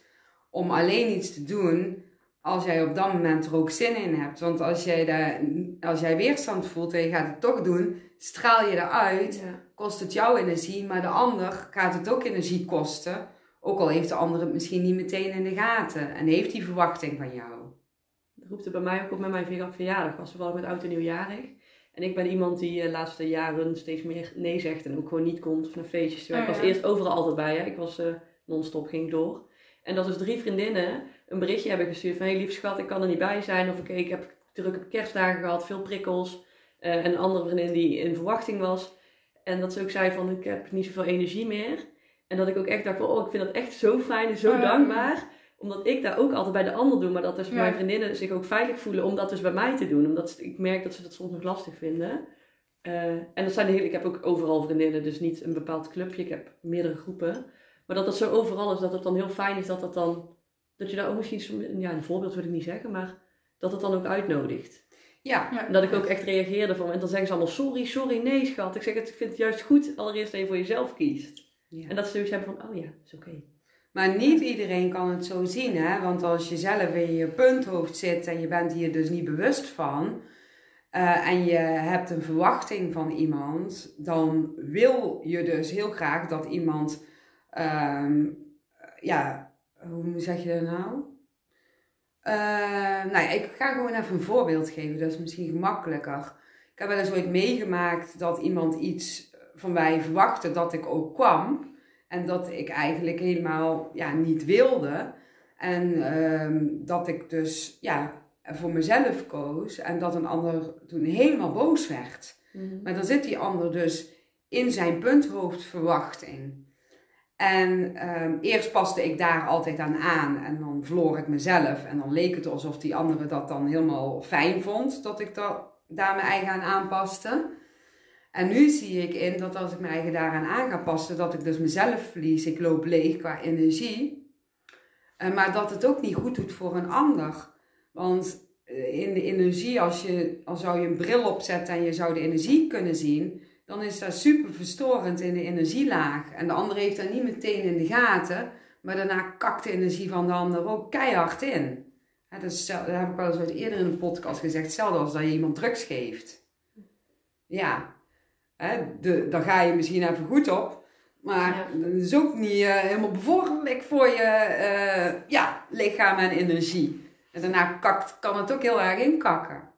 Speaker 1: om alleen iets te doen als jij op dat moment er ook zin in hebt. Want als jij, daar, als jij weerstand voelt en je gaat het toch doen, straal je eruit
Speaker 2: Ja.
Speaker 1: kost het jouw energie, maar de ander gaat het ook energie kosten. Ook al heeft de ander het misschien niet meteen in de gaten en heeft die verwachting van jou.
Speaker 2: Dat roept het bij mij ook op met mijn verja- verjaardag. Was toevallig met oud en nieuwjarig. En ik ben iemand die de laatste jaren steeds meer nee zegt en ook gewoon niet komt of naar feestjes.
Speaker 3: Oh,
Speaker 2: ik was
Speaker 3: ja.
Speaker 2: eerst overal altijd bij. Hè. Ik was eh, non-stop, ging door. En dat dus drie vriendinnen een berichtje hebben gestuurd van... Hé hey, lief schat, ik kan er niet bij zijn. Of oké, ik heb drukke kerstdagen gehad, veel prikkels. Eh, en een andere vriendin die in verwachting was. En dat ze ook zei van, ik heb niet zoveel energie meer. En dat ik ook echt dacht van, oh, ik vind dat echt zo fijn en zo
Speaker 3: Ja.
Speaker 2: dankbaar. Omdat ik daar ook altijd bij de ander doe. Maar dat dus
Speaker 3: Ja.
Speaker 2: mijn vriendinnen zich ook veilig voelen om dat dus bij mij te doen. Omdat ik merk dat ze dat soms nog lastig vinden. Eh, en dat zijn de hele, ik heb ook overal vriendinnen, dus niet een bepaald clubje. Ik heb meerdere groepen. Maar dat dat zo overal is, dat het dan heel fijn is dat dat dan... Dat je daar ook misschien, ja een voorbeeld wil ik niet zeggen, maar dat het dan ook uitnodigt.
Speaker 1: Ja,
Speaker 3: Ja.
Speaker 2: En dat ik ook echt reageerde van, en dan zeggen ze allemaal sorry, sorry, nee schat. Ik zeg, het, ik vind het juist goed allereerst dat je voor jezelf kiest.
Speaker 1: Ja.
Speaker 2: En dat ze zoiets hebben van, oh ja, is oké.
Speaker 1: maar niet iedereen kan het zo zien, hè? Want als je zelf in je punthoofd zit en je bent hier dus niet bewust van, eh, en je hebt een verwachting van iemand, dan wil je dus heel graag dat iemand, ehm, ja, hoe zeg je dat nou? Eh, nou ja, ik ga gewoon even een voorbeeld geven, dat is misschien gemakkelijker. Ik heb wel eens ooit meegemaakt dat iemand iets van mij verwachtte dat ik ook kwam. En dat ik eigenlijk helemaal ja, niet wilde. En ehm, dat ik dus ja, voor mezelf koos. En dat een ander toen helemaal boos werd. Maar dan zit die ander dus in zijn punthoofdverwachting. En ehm, eerst paste ik daar altijd aan aan en dan verloor ik mezelf. En dan leek het alsof die andere dat dan helemaal fijn vond, dat ik dat, daar mijn eigen aan aanpaste. En nu zie ik in dat als ik mijn eigen daaraan aan ga passen, dat ik dus mezelf verlies. Ik loop leeg qua energie. Eh, maar dat het ook niet goed doet voor een ander. Want eh, in de energie, als, je, als zou je een bril opzetten en je zou de energie kunnen zien, dan is dat super verstorend in de energielaag. En de ander heeft dat niet meteen in de gaten, maar daarna kakt de energie van de ander ook keihard in. Dat, is, dat heb ik wel eens eerder in een podcast gezegd, hetzelfde als dat je iemand drugs geeft. Ja, hè, de, daar ga je misschien even goed op, maar
Speaker 2: Ja.
Speaker 1: dat is ook niet eh, helemaal bevorderlijk voor je eh, ja, lichaam en energie. En daarna kakt, kan het ook heel erg inkakken.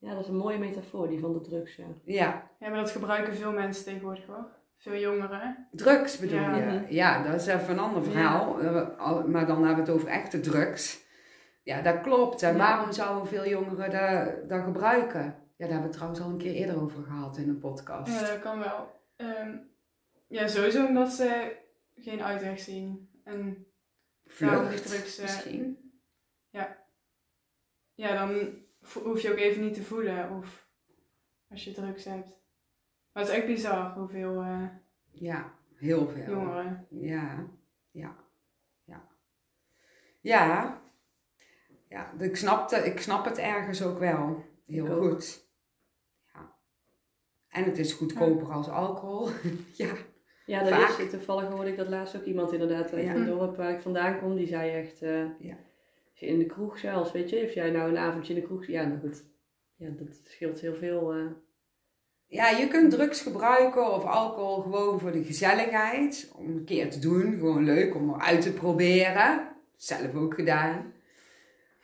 Speaker 2: Ja, dat is een mooie metafoor, die van de drugs, ja.
Speaker 1: Ja,
Speaker 3: Ja, maar dat gebruiken veel mensen tegenwoordig hoor. Veel jongeren.
Speaker 1: drugs bedoel
Speaker 3: Ja.
Speaker 1: je? Ja, dat is even een ander verhaal. Eh, Maar dan hebben we het over echte drugs. Ja, dat klopt. En
Speaker 2: Ja.
Speaker 1: waarom zouden veel jongeren dat, dat gebruiken? Ja, daar hebben we het trouwens al een keer eerder over gehad in een podcast.
Speaker 3: Ja, dat kan wel. Ehm, ja, sowieso omdat ze geen uitweg zien. En
Speaker 1: Vlucht
Speaker 3: drugs, eh,
Speaker 1: misschien.
Speaker 3: ja, dan vo- hoef je ook even niet te voelen of als je drugs hebt. Maar het is echt bizar hoeveel eh,
Speaker 1: Ja, heel veel.
Speaker 3: jongeren.
Speaker 1: Ja, ja, ja. Ja, ja ik, snap het, ik snap het ergens ook wel. Heel
Speaker 2: Ik ook.
Speaker 1: goed. Ja. En het is goedkoper als alcohol. ja.
Speaker 2: Ja, dat
Speaker 1: Vaak.
Speaker 2: is het. Toevallig hoorde ik dat laatst ook iemand inderdaad uit
Speaker 1: Ja.
Speaker 2: een dorp waar ik vandaan kom. Die zei echt, eh,
Speaker 1: Ja.
Speaker 2: Als in de kroeg zelfs, weet je, of jij nou een avondje in de kroeg... Ja, nou goed. Ja, dat scheelt heel veel. eh.
Speaker 1: ja, je kunt drugs gebruiken of alcohol gewoon voor de gezelligheid. Om een keer te doen. Gewoon leuk om uit te proberen. Zelf ook gedaan.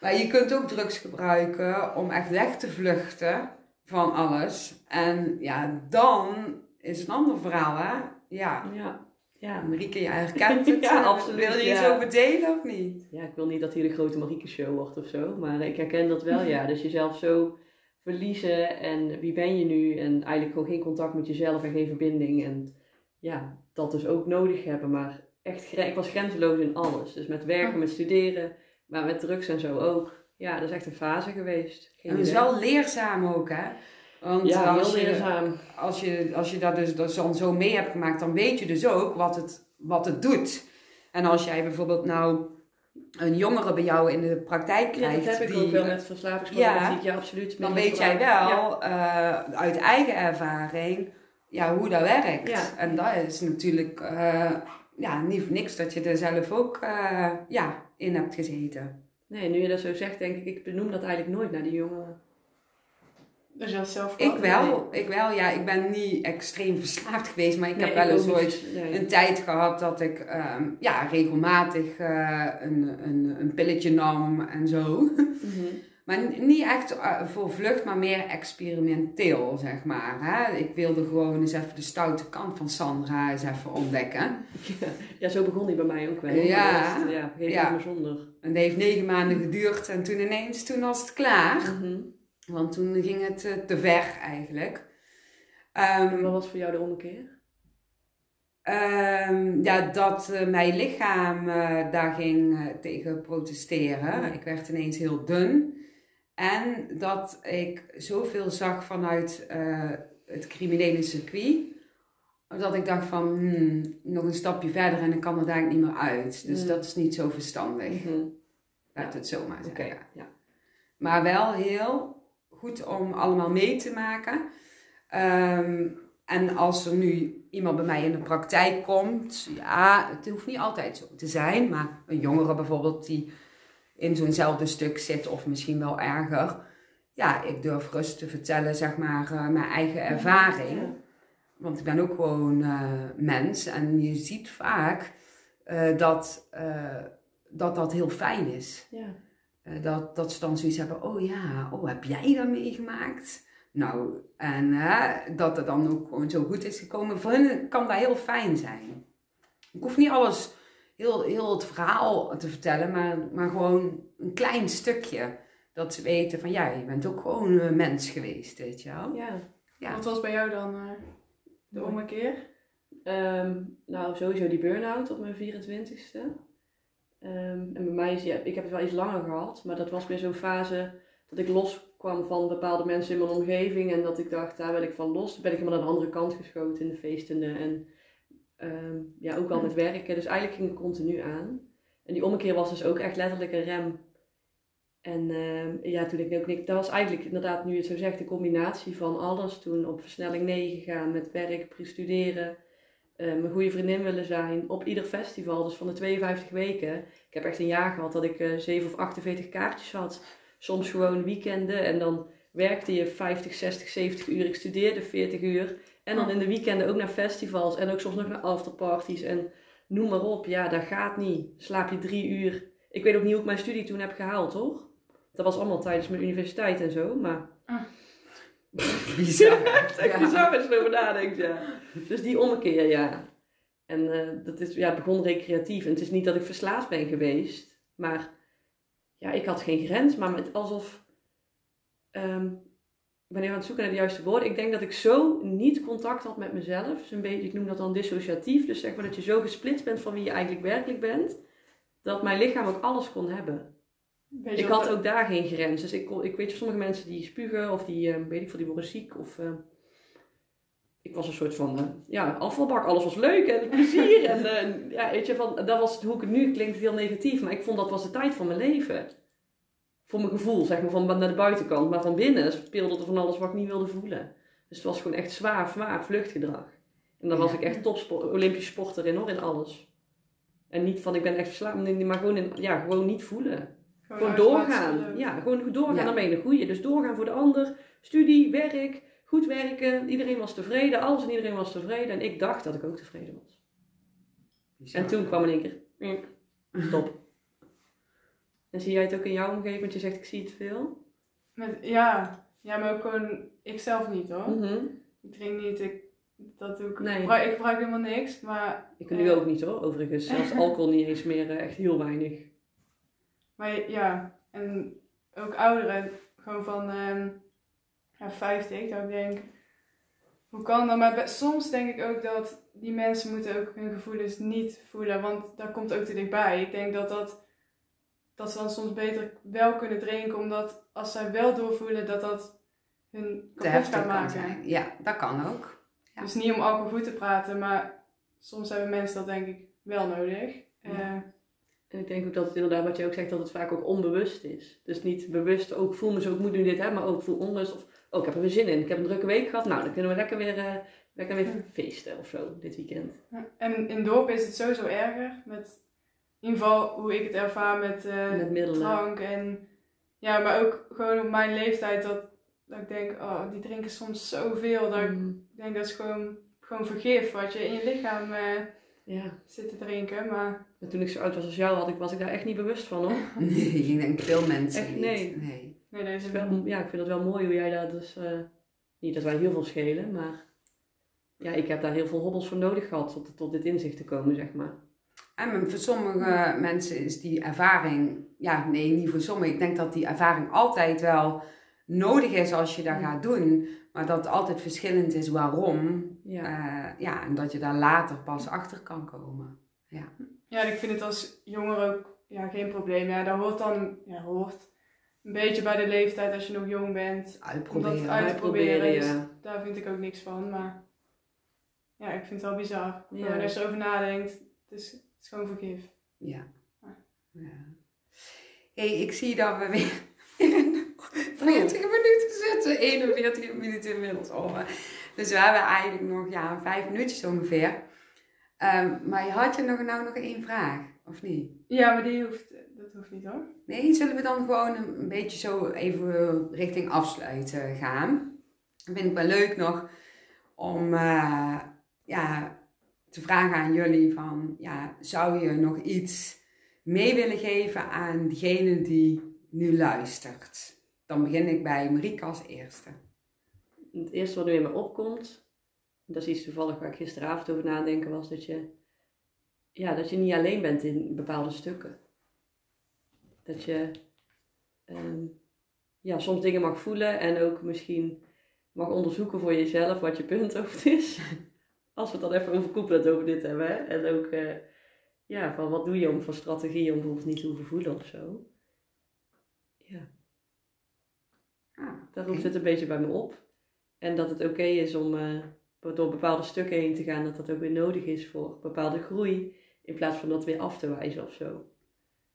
Speaker 1: Maar je kunt ook drugs gebruiken om echt weg te vluchten van alles. En ja, dan is het een ander verhaal, hè? Ja.
Speaker 2: ja, ja.
Speaker 1: Marieke, jij herkent het.
Speaker 2: Ja,
Speaker 1: eh,
Speaker 2: absoluut,
Speaker 1: Wil je
Speaker 2: ja.
Speaker 1: iets over delen of niet?
Speaker 2: ja, ik wil niet dat hier de grote Marieke show wordt of zo. Maar ik herken dat wel, ja. Dus jezelf zo verliezen en wie ben je nu? En eigenlijk gewoon geen contact met jezelf en geen verbinding. En ja, dat dus ook nodig hebben. Maar echt, ik was grenzeloos in alles. Dus met werken, met studeren, maar met drugs en zo ook. Ja, dat is echt een fase geweest. Geen
Speaker 1: En het is wel leerzaam ook, hè? Want
Speaker 2: ja,
Speaker 1: als,
Speaker 2: heel
Speaker 1: je,
Speaker 2: leerzaam.
Speaker 1: als, je, als je dat dus dan zo mee hebt gemaakt, dan weet je dus ook wat het, wat het doet. En als jij bijvoorbeeld nou een jongere bij jou in de praktijk
Speaker 2: Ja,
Speaker 1: krijgt,
Speaker 2: dat heb ik
Speaker 1: die,
Speaker 2: ook wel met verslavingsproblematiek. Ja, absoluut.
Speaker 1: dan weet jij.
Speaker 2: Ja.
Speaker 1: wel eh, uit eigen ervaring ja, hoe dat werkt.
Speaker 2: Ja.
Speaker 1: En dat is natuurlijk eh, ja, niet voor niks dat je er zelf ook eh, ja, in hebt gezeten.
Speaker 2: Nee, nu je dat zo zegt, denk ik, ik benoem dat eigenlijk nooit naar die jongeren.
Speaker 3: Dus je zelf
Speaker 1: Ik wel, ik wel. Ja, ik ben niet extreem verslaafd geweest, maar ik
Speaker 2: Nee,
Speaker 1: heb wel eens ooit
Speaker 2: Nee.
Speaker 1: een tijd gehad dat ik ehm, ja, regelmatig eh, een, een, een pilletje nam en zo.
Speaker 2: Mhm.
Speaker 1: Maar niet echt eh, voor vlucht, maar meer experimenteel, zeg maar. Hè? Ik wilde gewoon eens even de stoute kant van Sandra eens even ontdekken.
Speaker 2: Ja, zo begon die bij mij ook wel.
Speaker 1: Ja.
Speaker 2: Dat ja,
Speaker 1: Ja.
Speaker 2: zonder.
Speaker 1: En dat heeft negen maanden geduurd en toen ineens, toen was het klaar.
Speaker 2: Mhm.
Speaker 1: Want toen ging het eh, te ver eigenlijk.
Speaker 2: En
Speaker 1: Ehm,
Speaker 2: wat was voor jou de ommekeer?
Speaker 1: Ehm, ja, dat eh, mijn lichaam eh, daar ging tegen protesteren.
Speaker 2: Ja.
Speaker 1: Ik werd ineens heel dun. En dat ik zoveel zag vanuit het criminele circuit. Dat ik dacht van, hmm, nog een stapje verder en ik kan er eigenlijk niet meer uit. Dus
Speaker 2: Mm.
Speaker 1: dat is niet zo verstandig.
Speaker 2: Mhm.
Speaker 1: Laat het zo maar
Speaker 2: Oké,
Speaker 1: zeggen.
Speaker 2: ja.
Speaker 1: Maar wel heel goed om allemaal mee te maken. Ehm, en als er nu iemand bij mij in de praktijk komt, ja, het hoeft niet altijd zo te zijn, maar een jongere bijvoorbeeld die in zo'nzelfde stuk zit of misschien wel erger. Ja, ik durf rust te vertellen, zeg maar, eh, mijn eigen ervaring. Want ik ben ook gewoon eh, mens en je ziet vaak eh, dat, dat dat heel fijn is.
Speaker 2: Ja.
Speaker 1: Eh, dat, dat ze dan zoiets hebben, oh ja, oh heb jij dat meegemaakt? Nou, en hè, dat het dan ook gewoon zo goed is gekomen. Voor hen kan dat heel fijn zijn. Ik hoef niet alles, heel, heel het verhaal te vertellen, maar, maar gewoon een klein stukje. Dat ze weten van, ja, je bent ook gewoon een mens geweest, weet je wel.
Speaker 2: ja.
Speaker 1: Ja.
Speaker 3: Wat was bij jou dan eh, de ommekeer?
Speaker 2: Ehm, nou, sowieso die burn-out op mijn 24ste. Ehm, en bij mij is, ja, ik heb het wel iets langer gehad, maar dat was meer zo'n fase dat ik loskwam van bepaalde mensen in mijn omgeving en dat ik dacht, daar wil ik van los. Toen ben ik helemaal naar de andere kant geschoten in de feestende en ehm, ja, ook al met werken. Dus eigenlijk ging het continu aan. En die ommekeer was dus ook echt letterlijk een rem. En ehm, ja, toen ik ook niks, dat was eigenlijk inderdaad, nu je het zo zegt, de combinatie van alles. Toen op versnelling 9 gegaan met werk, pre-studeren, eh, mijn goede vriendin willen zijn. Op ieder festival, dus van de 52 weken. Ik heb echt een jaar gehad dat ik eh 7 of 48 kaartjes had. Soms gewoon weekenden en dan werkte je 50, 60, 70 uur. Ik studeerde 40 uur. En dan in de weekenden ook naar festivals en ook soms nog naar afterparties en noem maar op. Ja, dat gaat niet. Slaap je drie uur. Ik weet ook niet hoe ik mijn studie toen heb gehaald, hoor. Dat was allemaal tijdens mijn universiteit en zo, maar...
Speaker 1: Bizar.
Speaker 2: Echt
Speaker 1: Ja.
Speaker 2: bizar als je erover nadenkt, ja. Dus die ommekeer, ja. En eh, dat is, ja, begon recreatief. En het is niet dat ik verslaafd ben geweest. Maar ja, ik had geen grens. Maar met, alsof... ehm ik ben even aan het zoeken naar de juiste woorden. Ik denk dat ik zo niet contact had met mezelf. Dus een beetje, ik noem dat dan dissociatief. Dus zeg maar dat je zo gesplitst bent van wie je eigenlijk werkelijk bent. Dat mijn lichaam ook alles kon hebben.
Speaker 3: Weet
Speaker 2: Ik had ook daar geen grens. Dus ik, ik weet je, sommige mensen die spugen of die, eh, weet ik veel, die worden ziek. Of, eh, ik was een soort van, eh, ja, afvalbak. Alles was leuk en plezier. en eh, ja, weet je, van, dat was hoe ik het nu klinkt heel negatief. Maar ik vond dat was de tijd van mijn leven. Voor mijn gevoel, zeg maar, van naar de buitenkant. Maar van binnen speelde er van alles wat ik niet wilde voelen. Dus het was gewoon echt zwaar, zwaar vluchtgedrag. En dan was ik echt topsport, Olympisch sporter in hoor, in alles. En niet van, ik ben echt verslaafd, maar gewoon, in, ja, gewoon niet voelen. Gewoon doorgaan. Ja, gewoon doorgaan.
Speaker 1: Ja.
Speaker 2: Dan ben je een goeie. Dus doorgaan voor de ander. Studie, werk, goed werken. Iedereen was tevreden. Alles en iedereen was tevreden. En ik dacht dat ik ook tevreden was.
Speaker 1: Bizar.
Speaker 2: En toen kwam in één keer... Stop. En zie jij het ook in jouw omgeving? Want je zegt, ik zie het veel.
Speaker 3: Met, ja. ja, maar ook gewoon ikzelf niet hoor.
Speaker 2: Mhm.
Speaker 3: Ik drink niet, ik, dat doe ik.
Speaker 2: Nee.
Speaker 3: Ik, gebruik, ik gebruik helemaal niks, maar,
Speaker 2: Ik nu
Speaker 3: Eh.
Speaker 2: ook niet hoor, overigens. Zelfs alcohol niet eens meer. eh, Echt heel weinig.
Speaker 3: Maar ja. En ook ouderen, gewoon van ehm ja, 50, dat ik denk, hoe kan dat? Maar soms denk ik ook dat die mensen moeten ook hun gevoelens niet voelen, want dat komt ook te dichtbij. Ik denk dat dat, dat ze dan soms beter wel kunnen drinken, omdat als zij wel doorvoelen, dat dat hun
Speaker 1: te
Speaker 3: kapot gaat
Speaker 1: kan
Speaker 3: maken.
Speaker 1: Ja, dat kan ook. Ja.
Speaker 3: Dus niet om alcohol goed te praten, maar soms hebben mensen dat denk ik wel nodig.
Speaker 1: Ja.
Speaker 3: Eh,
Speaker 2: ik denk ook dat het inderdaad, wat je ook zegt, dat het vaak ook onbewust is. Dus niet bewust, ook voel me zo, ik moet nu dit hebben, maar ook voel onrust. Of, oh, ik heb er weer zin in. Ik heb een drukke week gehad. Nou, dan kunnen we lekker weer, eh, lekker weer feesten of zo, dit weekend.
Speaker 3: Ja, En in dorp is het sowieso erger. Met, in ieder geval hoe ik het ervaar met, eh,
Speaker 2: Met
Speaker 3: drank. En, ja, maar ook gewoon op mijn leeftijd dat, dat ik denk, oh, die drinken soms zoveel. Dat ik
Speaker 2: Mm,
Speaker 3: denk dat is gewoon, gewoon vergif wat je in je lichaam eh,
Speaker 2: ja.
Speaker 3: zit te drinken. Maar
Speaker 2: Toen ik zo oud was als jou, had ik, was ik daar echt niet bewust van hoor.
Speaker 1: Nee, ik denk veel mensen
Speaker 2: Echt,
Speaker 1: niet.
Speaker 2: nee.
Speaker 1: nee.
Speaker 3: nee,
Speaker 2: is wel, ja, ik vind het wel mooi hoe jij daar dus... eh, niet dat wij heel veel schelen, maar... Ja, ik heb daar heel veel hobbels voor nodig gehad tot, tot dit inzicht te komen, zeg maar.
Speaker 1: En voor sommige mensen is die ervaring, ja, nee, niet voor sommigen. Ik denk dat die ervaring altijd wel nodig is als je dat gaat doen. Maar dat het altijd verschillend is waarom.
Speaker 2: Ja.
Speaker 1: Eh, ja, en dat je daar later pas achter kan komen.
Speaker 3: Ja, en ik vind het als jonger ook ja, geen probleem. Ja, dat hoort dan, ja, hoort een beetje bij de leeftijd als je nog jong bent.
Speaker 1: Uitproberen.
Speaker 3: dat.
Speaker 2: Uitproberen,
Speaker 3: Dus
Speaker 2: ja.
Speaker 3: daar vind ik ook niks van. Maar ja, ik vind het wel bizar.
Speaker 2: Ja.
Speaker 3: Als je erover nadenkt, het is, het is gewoon vergif.
Speaker 1: Ja. Ja. hey, ik zie dat we weer 40 minuten zitten. 41 minuten inmiddels over. Dus we hebben eigenlijk nog ja, vijf minuutjes ongeveer. Ehm, maar had je nog, nou nog één vraag, of niet?
Speaker 3: Ja, maar die hoeft, dat hoeft niet hoor.
Speaker 1: Nee, zullen we dan gewoon een, een beetje zo even richting afsluiten gaan? Dat vind ik wel leuk nog om eh, ja, te vragen aan jullie van, ja, zou je nog iets mee willen geven aan degene die nu luistert? Dan begin ik bij Marieke als eerste.
Speaker 2: Het eerste wat nu in me opkomt, dat is iets toevallig waar ik gisteravond over nadenken was, dat je, ja, dat je niet alleen bent in bepaalde stukken. Dat je ehm, ja, soms dingen mag voelen en ook misschien mag onderzoeken voor jezelf wat je punthoofd is. Als we het dan even overkoepelend over dit hebben. Hè? En ook, eh, ja, van wat doe je om van strategie om bijvoorbeeld niet te hoeven voelen of zo. Ja,
Speaker 1: Ah, oké.
Speaker 2: roept het een beetje bij me op. En dat het oké is om eh, door bepaalde stukken heen te gaan, dat dat ook weer nodig is voor bepaalde groei. In plaats van dat weer af te wijzen of zo.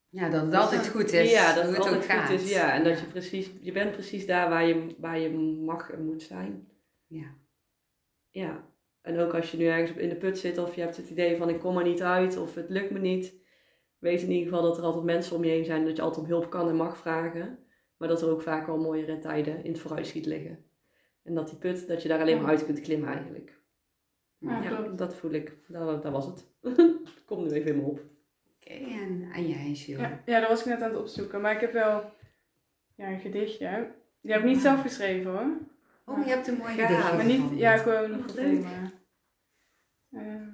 Speaker 1: Ja, dat het altijd goed is.
Speaker 2: Ja, dat het
Speaker 1: het ook
Speaker 2: altijd
Speaker 1: gaat.
Speaker 2: goed is. Ja, en dat je precies, je bent precies daar waar je, waar je mag en moet zijn.
Speaker 1: Ja.
Speaker 2: Ja. En ook als je nu ergens in de put zit of je hebt het idee van ik kom er niet uit of het lukt me niet. Weet in ieder geval dat er altijd mensen om je heen zijn. Dat je altijd om hulp kan en mag vragen. Maar dat er ook vaak al mooiere tijden in het vooruitschiet liggen. En dat die put, dat je daar alleen maar uit kunt klimmen eigenlijk.
Speaker 3: Ja,
Speaker 2: Ja,
Speaker 3: klopt.
Speaker 2: dat voel ik. Dat, dat was het. Komt nu even in me op.
Speaker 1: Oké, en, en jij, Jules?
Speaker 3: Ja, ja, dat was ik net aan het opzoeken. Maar ik heb wel ja, een gedichtje. Die heb ik niet zelf geschreven hoor.
Speaker 1: Oh, maar je hebt een mooi
Speaker 2: Ja,
Speaker 1: gedichtje
Speaker 3: Maar niet, ja, gewoon
Speaker 2: Wat
Speaker 3: gevonden. Ehm,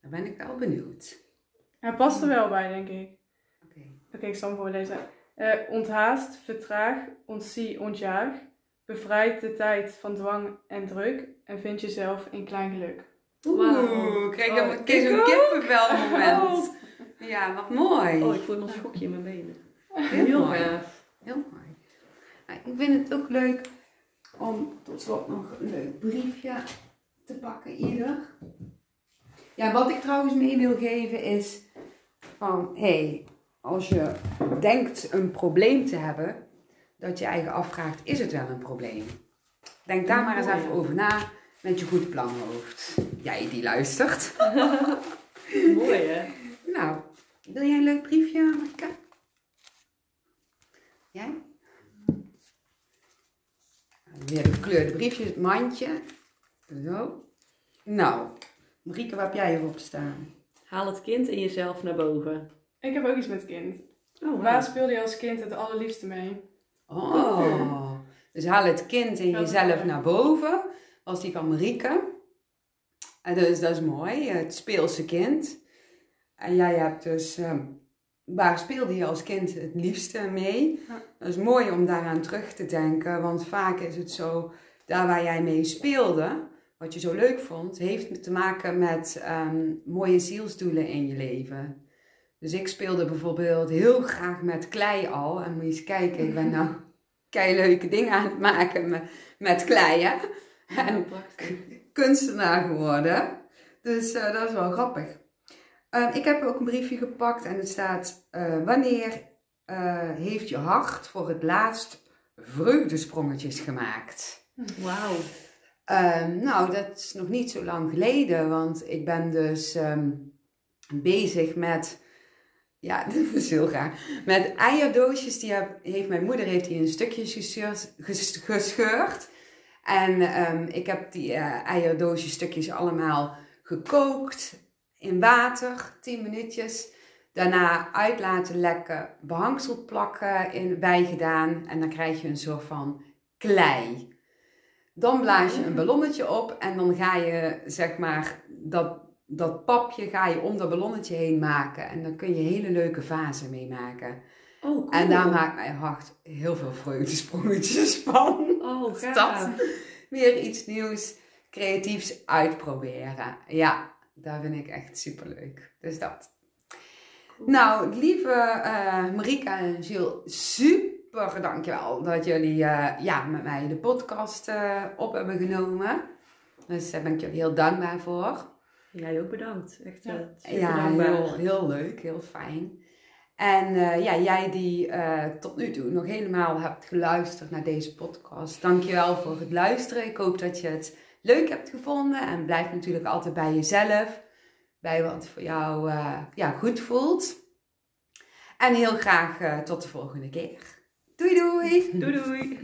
Speaker 1: Dan ben ik wel benieuwd.
Speaker 3: hij past er wel bij, denk ik.
Speaker 1: Oké.
Speaker 3: Oké, ik zal hem voorlezen. Eh, onthaast, vertraag, ontzie, ontjaag. Bevrijd de tijd van dwang en druk. En vind jezelf in klein geluk.
Speaker 1: Oeh, ik krijg
Speaker 2: Oh, ook.
Speaker 1: kippenvel moment. Ja, wat mooi.
Speaker 2: Oh, ik voel nog een schokje in mijn benen.
Speaker 1: Heel
Speaker 2: Heel
Speaker 1: mooi.
Speaker 2: gaaf.
Speaker 1: Heel mooi. Nou, ik vind het ook leuk om tot slot nog een leuk briefje te pakken, ieder. Ja, wat ik trouwens mee wil geven is van, hé, hey, als je denkt een probleem te hebben, dat je eigen afvraagt, is het wel een probleem? Denk daar maar eens even over na met je goed planhoofd. Jij die luistert.
Speaker 2: Mooi hè?
Speaker 1: Nou, wil jij een leuk briefje, Marika? Jij? Weer de gekleurde briefjes, het mandje. Zo. Nou, Marieke, wat heb jij erop staan?
Speaker 2: Haal het kind in jezelf naar boven.
Speaker 3: Ik heb ook iets met kind.
Speaker 2: Oh,
Speaker 3: Waar speelde je als kind het allerliefste mee?
Speaker 1: Oh, dus haal het kind in
Speaker 3: Dat
Speaker 1: jezelf naar boven. Was die van Marieke. En dus dat is mooi, het speelse kind. En jij hebt dus, ehm, waar speelde je als kind het liefste mee?
Speaker 3: Ja.
Speaker 1: Dat is mooi om daaraan terug te denken, want vaak is het zo, daar waar jij mee speelde, wat je zo leuk vond, heeft te maken met ehm, mooie zielsdoelen in je leven. Dus ik speelde bijvoorbeeld heel graag met klei al. En moet je eens kijken, ik ben nou kei leuke dingen aan het maken met, met klei, hè? En kunstenaar geworden. Dus eh, dat is wel grappig. Eh, ik heb ook een briefje gepakt en het staat: eh, Wanneer eh, heeft je hart voor het laatst vreugdesprongetjes gemaakt?
Speaker 2: Wauw.
Speaker 1: Ehm, nou, dat is nog niet zo lang geleden, want ik ben dus ehm, bezig met, ja, dat is heel raar, met eierdoosjes. Die heb- heeft mijn moeder heeft die in stukjes gescheurd. ges- gescheurd. En ehm, ik heb die eh, eierdoosjes stukjes allemaal gekookt in water, 10 minuutjes. Daarna uit laten lekken, behangsel plakken in, bijgedaan en dan krijg je een soort van klei. Dan blaas je een ballonnetje op en dan ga je, zeg maar, dat, dat papje ga je om dat ballonnetje heen maken. En dan kun je hele leuke vazen mee maken.
Speaker 2: Oh, cool.
Speaker 1: En daar maakt mijn hart heel veel vreugdesprongetjes van.
Speaker 2: Oh,
Speaker 1: Is
Speaker 2: gaaf.
Speaker 1: Weer iets nieuws, creatiefs uitproberen. Ja, dat vind ik echt superleuk. Dus dat. Nou, lieve eh Marika en Gilles, super dankjewel dat jullie eh, ja, met mij de podcast eh, op hebben genomen. Dus daar ben ik jullie heel dankbaar voor.
Speaker 2: Jij ook bedankt. Echt
Speaker 3: Ja.
Speaker 2: eh, super
Speaker 1: Ja,
Speaker 2: dankbaar.
Speaker 1: heel, heel leuk, heel fijn. En eh, ja, jij die eh, tot nu toe nog helemaal hebt geluisterd naar deze podcast, dankjewel voor het luisteren. Ik hoop dat je het leuk hebt gevonden en blijf natuurlijk altijd bij jezelf, bij wat voor jou ja, goed voelt. En heel graag tot de volgende keer. Doei doei!
Speaker 2: Doei doei.